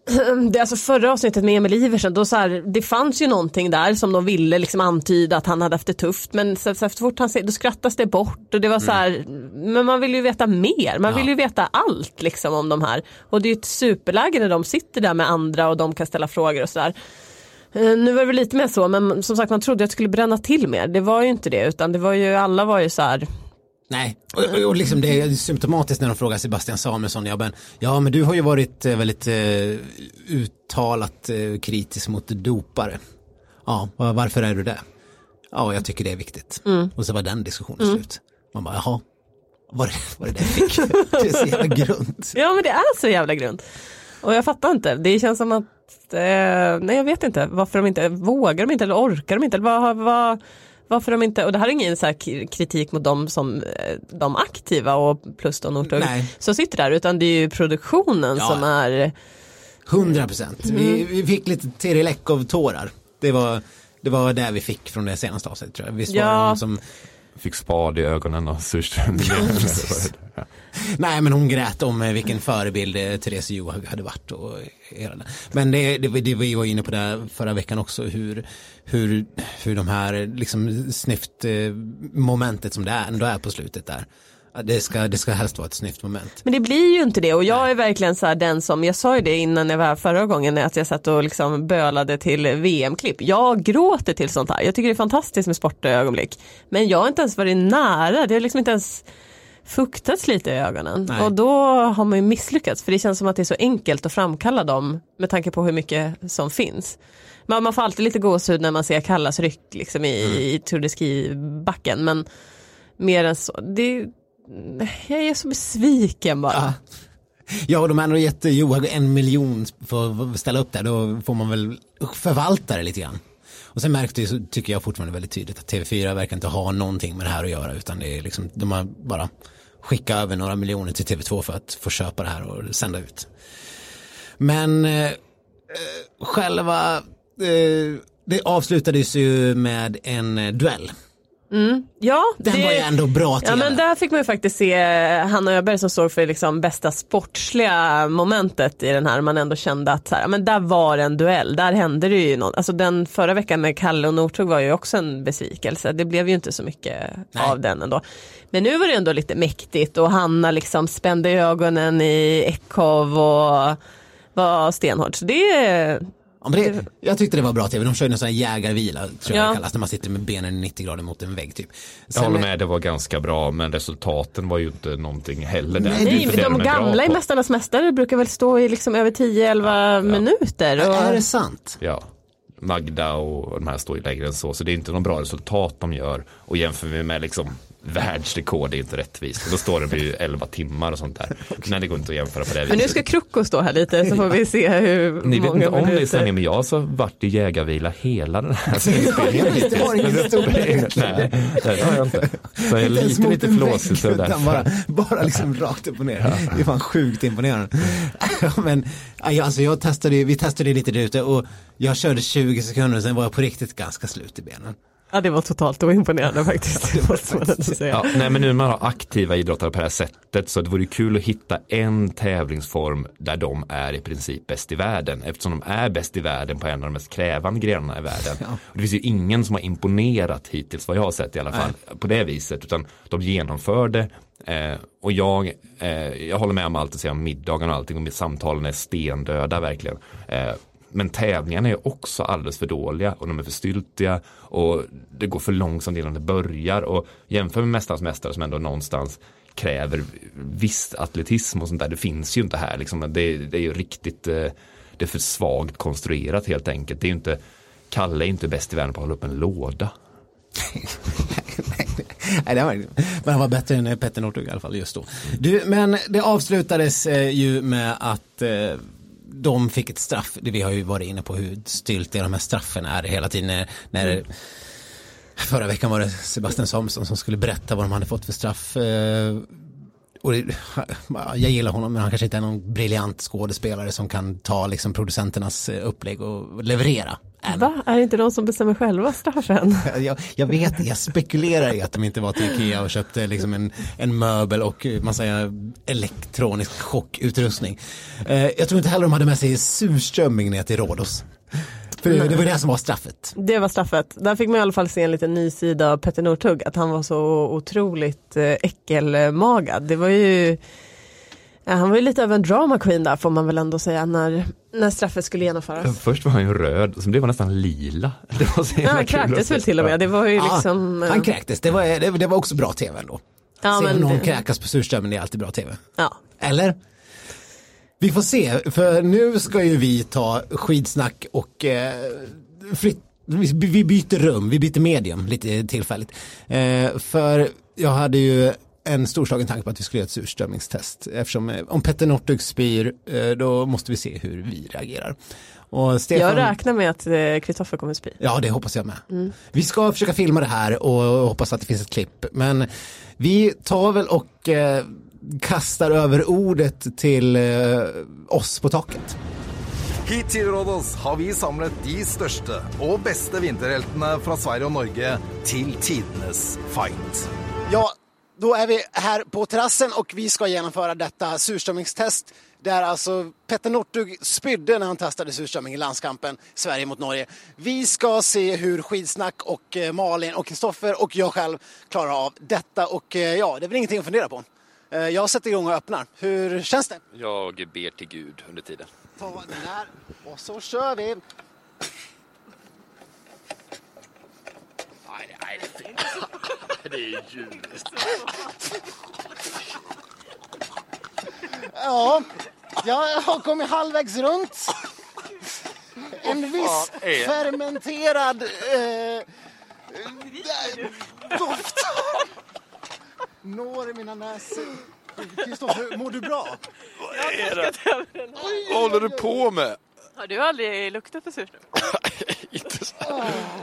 det är alltså förra avsnittet med Emil Iversen, då så här, det fanns ju någonting där som de ville liksom antyda att han hade haft det tufft men så, så, så fort han säger, då skrattas det bort och det var så här, men man vill ju veta mer, man vill ju veta allt liksom om de här. Och det är ju ett superläge när de sitter där med andra och de kan ställa frågor och sådär. Eh, Nu var det väl lite mer så men som sagt man trodde att det skulle bränna till mer, det var ju inte det utan det var ju, alla var ju så här, Nej, och, och- liksom det är symptomatiskt när de frågar Sebastian Samuelsson, ja men, ja, men du har ju varit eh, väldigt eh, uttalat eh, kritisk mot dopare. Ja, va- varför är du det? Ja, jag tycker det är viktigt. Och så var den diskussionen slut. Man bara, jaha, var det var det det fick? det är så jävla grunt. Ja men det är så jävla grunt. Och jag fattar inte, det känns som att, eh, nej jag vet inte varför de inte, vågar de inte eller orkar de inte eller vad, vad, varför de inte, och det här är ingen så kritik mot dem som eh, de aktiva och plus då Northug som sitter där utan det är ju produktionen Ja. som är, Hundra procent. Vi, vi fick lite Terry Lekov-tårar. Det var, det var det vi fick från det senaste avsnittet tror jag. Visst var det Ja. någon som Fick spad i ögonen och surströmming. Nej men hon grät om eh, vilken förebild eh, Therese Johaug hade varit. Och. Men det, det, det vi var inne på det förra veckan också hur, hur, hur de här liksom snyft eh, momentet som det är, ändå är på slutet där. Det ska, det ska helst vara ett snyft moment. men det blir ju inte det och jag är verkligen så här den som, jag sa ju det innan jag var här förra gången att jag satt och liksom bölade till VM-klipp. Jag gråter till sånt här, jag tycker det är fantastiskt med sportögonblick. Men jag har inte ens varit nära, det har liksom inte ens fuktats lite i ögonen. Nej. Och då har man ju misslyckats för det känns som att det är så enkelt att framkalla dem med tanke på hur mycket som finns. Men man får alltid lite gåshud när man ser Kallas ryck liksom i, Mm. i Tour de Ski-backen men mer än så. Det, jag är så besviken bara. Ja. Ja, och de hade gett Johaug en miljon för att ställa upp där, då får man väl förvalta det lite grann. Och sen märkte jag, tycker jag fortfarande väldigt tydligt att TV4 verkar inte ha någonting med det här att göra utan det är liksom, de har bara skicka över några miljoner till TV2 för att få köpa det här och sända ut. Men eh, eh själva, eh, det avslutades ju med en eh, duell. Ja, Den det, var ju ändå bra Ja men där fick man ju faktiskt se Hanna Öberg som såg för liksom bästa sportsliga momentet i den här. Man ändå kände att så här, men där var en duell, där hände det ju något. Alltså den förra veckan med Kalle och Northug var ju också en besvikelse. Det blev ju inte så mycket Nej. av den ändå. Men nu var det ändå lite mäktigt och Hanna liksom spände ögonen i Eckhoff och var stenhård. Så det, Ja, men det, jag tyckte det var bra tv, de körde en sån här jägarvila tror jag Ja. det kallas, när man sitter med benen i 90 grader mot en vägg typ. Jag Sen- håller med, det var ganska bra men resultaten var ju inte någonting heller där. Nej, Det inte de är bra gamla i. Mästarnas Mästare brukar väl stå i liksom över 10-11 minuter. Och, Är det sant? Ja, Magda och de här står ju lägre än så. Så det är inte någon bra resultat de gör. Och jämför vi med liksom världsrekord är inte rättvist. Och då står det vid 11 timmar och sånt där. Nej, det går inte att jämföra på det viset. Men nu ska Krocko stå här lite så får vi se hur Ni vet inte om det är sanning, men jag har så varit i jägarvila hela den här inspelningen. Det har ingen storlek. Nej, det har jag inte. Så jag är lite, lite flåsig så bara, bara liksom rakt upp och ner. Det är fan sjukt imponerande. Men alltså jag testade, vi testade lite där ute och jag körde 20 sekunder sen var jag på riktigt ganska slut i benen. Ja det var totalt oimponerande faktiskt. det var måste man säga. Ja, nej, men nu när man har aktiva idrottare på det här sättet så det vore kul att hitta en tävlingsform där de är i princip bäst i världen eftersom de är bäst i världen på en av de mest krävande grenarna i världen. Och det finns ju ingen som har imponerat hittills vad jag har sett i alla fall på det viset utan de genomförde eh, och jag, eh, jag håller med om allt du säger om middagen och allting och samtalen är stendöda verkligen. Eh, men tävlingarna är också alldeles för dåliga och de är för styltiga och det går för långsamt innan det börjar och jämför med Mästarnas Mästare som ändå någonstans kräver viss atletism och sånt där. Det finns ju inte här liksom. Det, det är ju riktigt, eh, det är för svagt konstruerat helt enkelt. Det är ju inte, Kalle är inte bäst i världen på att hålla upp en låda. Nej, det var, men han var bättre än Petter Northug i alla fall just då. Du, men det avslutades eh, ju med att eh, de fick ett straff. Vi har ju varit inne på hur styltiga de här straffen är hela tiden. När, när Förra veckan var det Sebastian Samuelsson som skulle berätta vad de hade fått för straff. Eh, och det, jag gillar honom men han kanske inte är någon briljant skådespelare som kan ta liksom producenternas eh, upplägg och leverera. Än. Va? Är det inte de som bestämmer själva straffen? Jag, jag vet, jag spekulerar i att de inte var till Ikea och köpte liksom en, en möbel och massa elektronisk chockutrustning. Eh, jag tror inte heller de hade med sig surströmming ner till Rhodos. För det, det var det som var straffet. Det var straffet. Där fick man i alla fall se en liten ny sida av Petter Northug, att han var så otroligt eh, äckelmagad. Det var ju, ja, han var ju lite av en drama queen där får man väl ändå säga när, när straffet skulle genomföras. Först var han ju röd och sen blev han nästan lila. Det var så Ja, han kräktes väl till och med, det var ju Ja, liksom... han kräktes, det var, det, det var också bra tv ändå. Ja, Se någon det- kräkas på surströmming, det är alltid bra tv. Ja. Eller? Vi får se, för nu ska ju vi ta skidsnack och eh, vi vi byter rum, vi byter medium lite tillfälligt. Eh, för jag hade ju en storslagen tanke på att vi skulle göra ett surströmmingstest. Eftersom eh, om Petter Northug spyr, eh, då måste vi se hur vi reagerar. Och Stefan, Jag räknar med att eh, Kristoffer kommer spy. Ja, det hoppas jag med. Vi ska försöka filma det här och hoppas att det finns ett klipp. Men vi tar väl och eh, kastar över ordet till eh, oss på taket. Hit til Rådås har vi samlet de største og beste vinterheltene fra Sverige og Norge til tidenes fight. Ja, då är vi här på terrassen och vi ska genomföra detta surströmmingstest där alltså Petter Northug spydde när han testade surströmming i landskampen Sverige mot Norge. Vi ska se hur Skidsnack och eh, Malin och Kristoffer och jag själv klarar av detta och eh, ja, det är väl ingenting att fundera på. Eh, Jag sätter igång och öppnar. Hur känns det? Jag ber till Gud under tiden. Ta den där och så kör vi. Ja, jag har kommit halvvägs runt. En viss fermenterad eh, doft når mina näsor. Kristoffer, mår du bra? Vad håller du på med? Har du aldrig luktat på surströmming?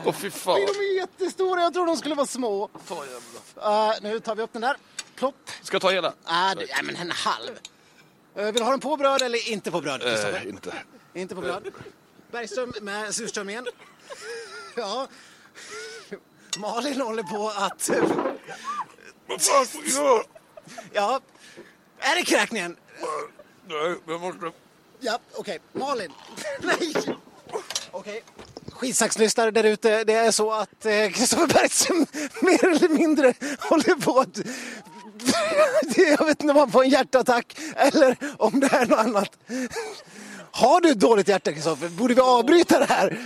Åh fy fan. De är jättestora, jag tror de skulle vara små. Uh, nu tar vi upp den där. Plopp. Ska jag ta hela? Ah, det, ja, men en halv. Uh, vill du ha den på bröd eller inte på bröd? Eh, inte. Inte på bröd. Bergström med surströmmingen. Ja. Malin håller på att... Vad fan får jag? Ja. Är det kräkningen? Nej, jag måste... Ja, okej. Malin. Nej! Okej. Skitsaxlyssnare där ute, det är så att eh, Kristoffer Bergström mer eller mindre håller på att... Jag vet inte om han får en hjärtattack eller om det är något annat. Har du ett dåligt hjärta Kristoffer? Borde vi avbryta det här?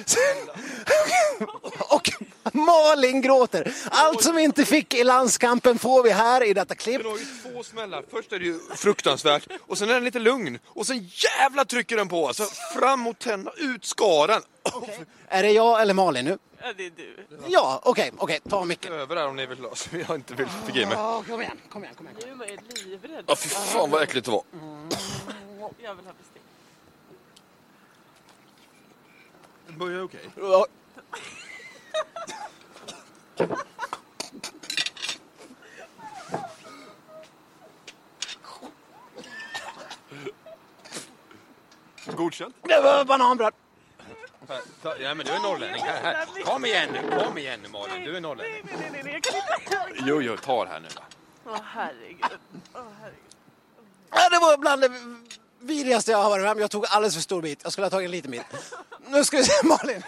Och Malin gråter. Allt som vi inte fick i landskampen får vi här i detta klipp. Den har ju två smällar. Först är det ju fruktansvärt och sen är den lite lugn och sen jävla trycker den på. Alltså fram mot tänderna, ut skaren. Är det jag eller Malin nu? Ja, det är du. Ja, okej, okej, ta micken. Över där om ni vill så jag inte vill mig. Ja, kom igen, kom igen, kom igen. Nu är livrädd. Ja, fy fan vad äckligt det var. Jag vill ha bestick. Börjar okej. Ja. Godkänt. Det var bananbröd. Ta- Ja men du är norrlänning. Här, här. Kom igen nu, kom igen nu Malin. Du är norrlänning. Nej, nej, nej, nej, jag kan inte. Jo, jo, ta det här nu då. Åh herregud. Åh herregud. Ja, det var bland det vidrigaste jag har varit med om. Jag tog alldeles för stor bit. Jag skulle ha tagit en liten bit. Nu ska vi se, Malin.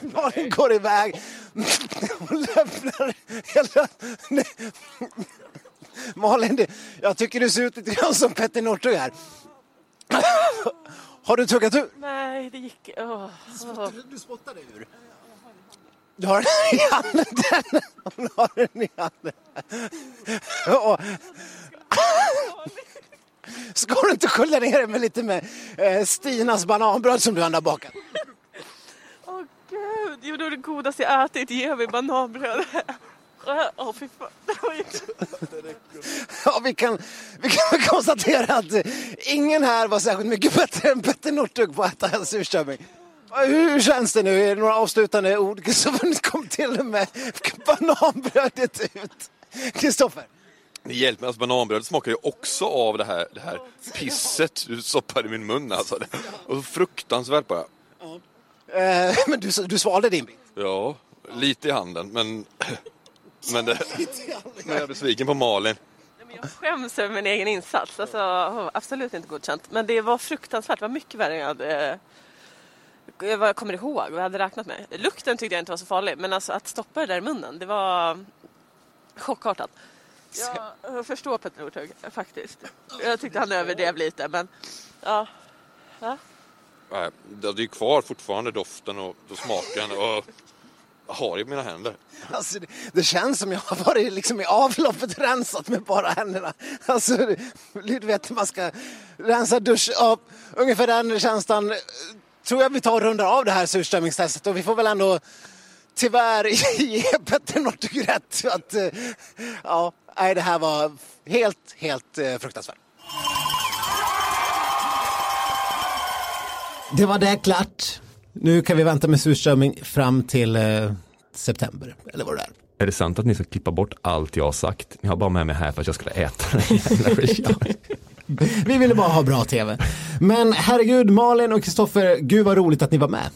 Malin går iväg. Hon lämnar hela... Nej. Malin, jag tycker du ser ut lite grann som Petter Northug här. Har du tuggat ur? Nej, det gick... Åh. Du spottade ur. Du har den i handen. Den. Hon har den i handen. Och- Ska du inte skölja ner dig med lite med eh, Stinas bananbröd som du har bakat? Åh gud, jo det var det godaste jag ätit. Ge mig bananbröd. Åh fy fan. Ja, vi kan, vi kan konstatera att ingen här var särskilt mycket bättre än Petter Northug på att äta surströmming. Hur känns det nu? Är det några avslutande ord? Kristoffer kom till och med bananbrödet ut. Kristoffer? Ni hjälper mig, alltså bananbrödet smakar ju också av det här, det här pisset du stoppade i min mun alltså. Och så fruktansvärt bara. Eh, men du, du svalde din bit. Ja, lite i handen men... Men, det, men jag är besviken på Malin. Jag skäms över min egen insats. Alltså, absolut inte godkänt. Men det var fruktansvärt. Det var mycket värre än jag hade... Vad jag kommer ihåg, vad jag hade räknat med. Lukten tyckte jag inte var så farlig. Men alltså att stoppa det där i munnen, det var chockartat. Jag förstår Petter Northug, faktiskt. Jag tyckte han överdrev lite, men... Ja. Va? Nej, Det är ju kvar fortfarande doften och, och smaken. Och jag har i mina händer. Alltså, det, det känns som jag har varit liksom i avloppet rensat med bara händerna. Alltså, du vet, man ska rensa dusch. Ja, ungefär den känslan tror jag vi tar och rundar av det här surströmmingstestet och vi får väl ändå tyvärr ge Petter Northug rätt. Att, eh, ja, nej, det här var helt, helt eh, fruktansvärt. Det var det klart. Nu kan vi vänta med surströmming fram till eh, september, eller vad det är. Är det sant att ni ska klippa bort allt jag har sagt? Ni har bara med mig här för att jag skulle äta den jävla skiten. Vi ville bara ha bra tv. Men herregud, Malin och Kristoffer, gud vad roligt att ni var med.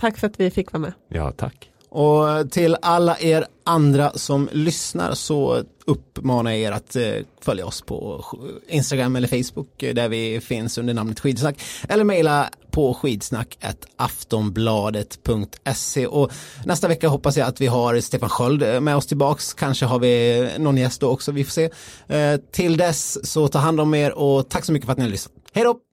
Tack för att vi fick vara med. Ja, tack. Och eh, till alla er andra som lyssnar så uppmanar jag er att eh, följa oss på Instagram eller Facebook eh, där vi finns under namnet Skidsnack eller mejla på skidsnack.aftonbladet.se och nästa vecka hoppas jag att vi har Stefan Sköld med oss tillbaks. Kanske har vi någon gäst då också, vi får se. Till dess så ta hand om er och tack så mycket för att ni har lyssnat. Hej då!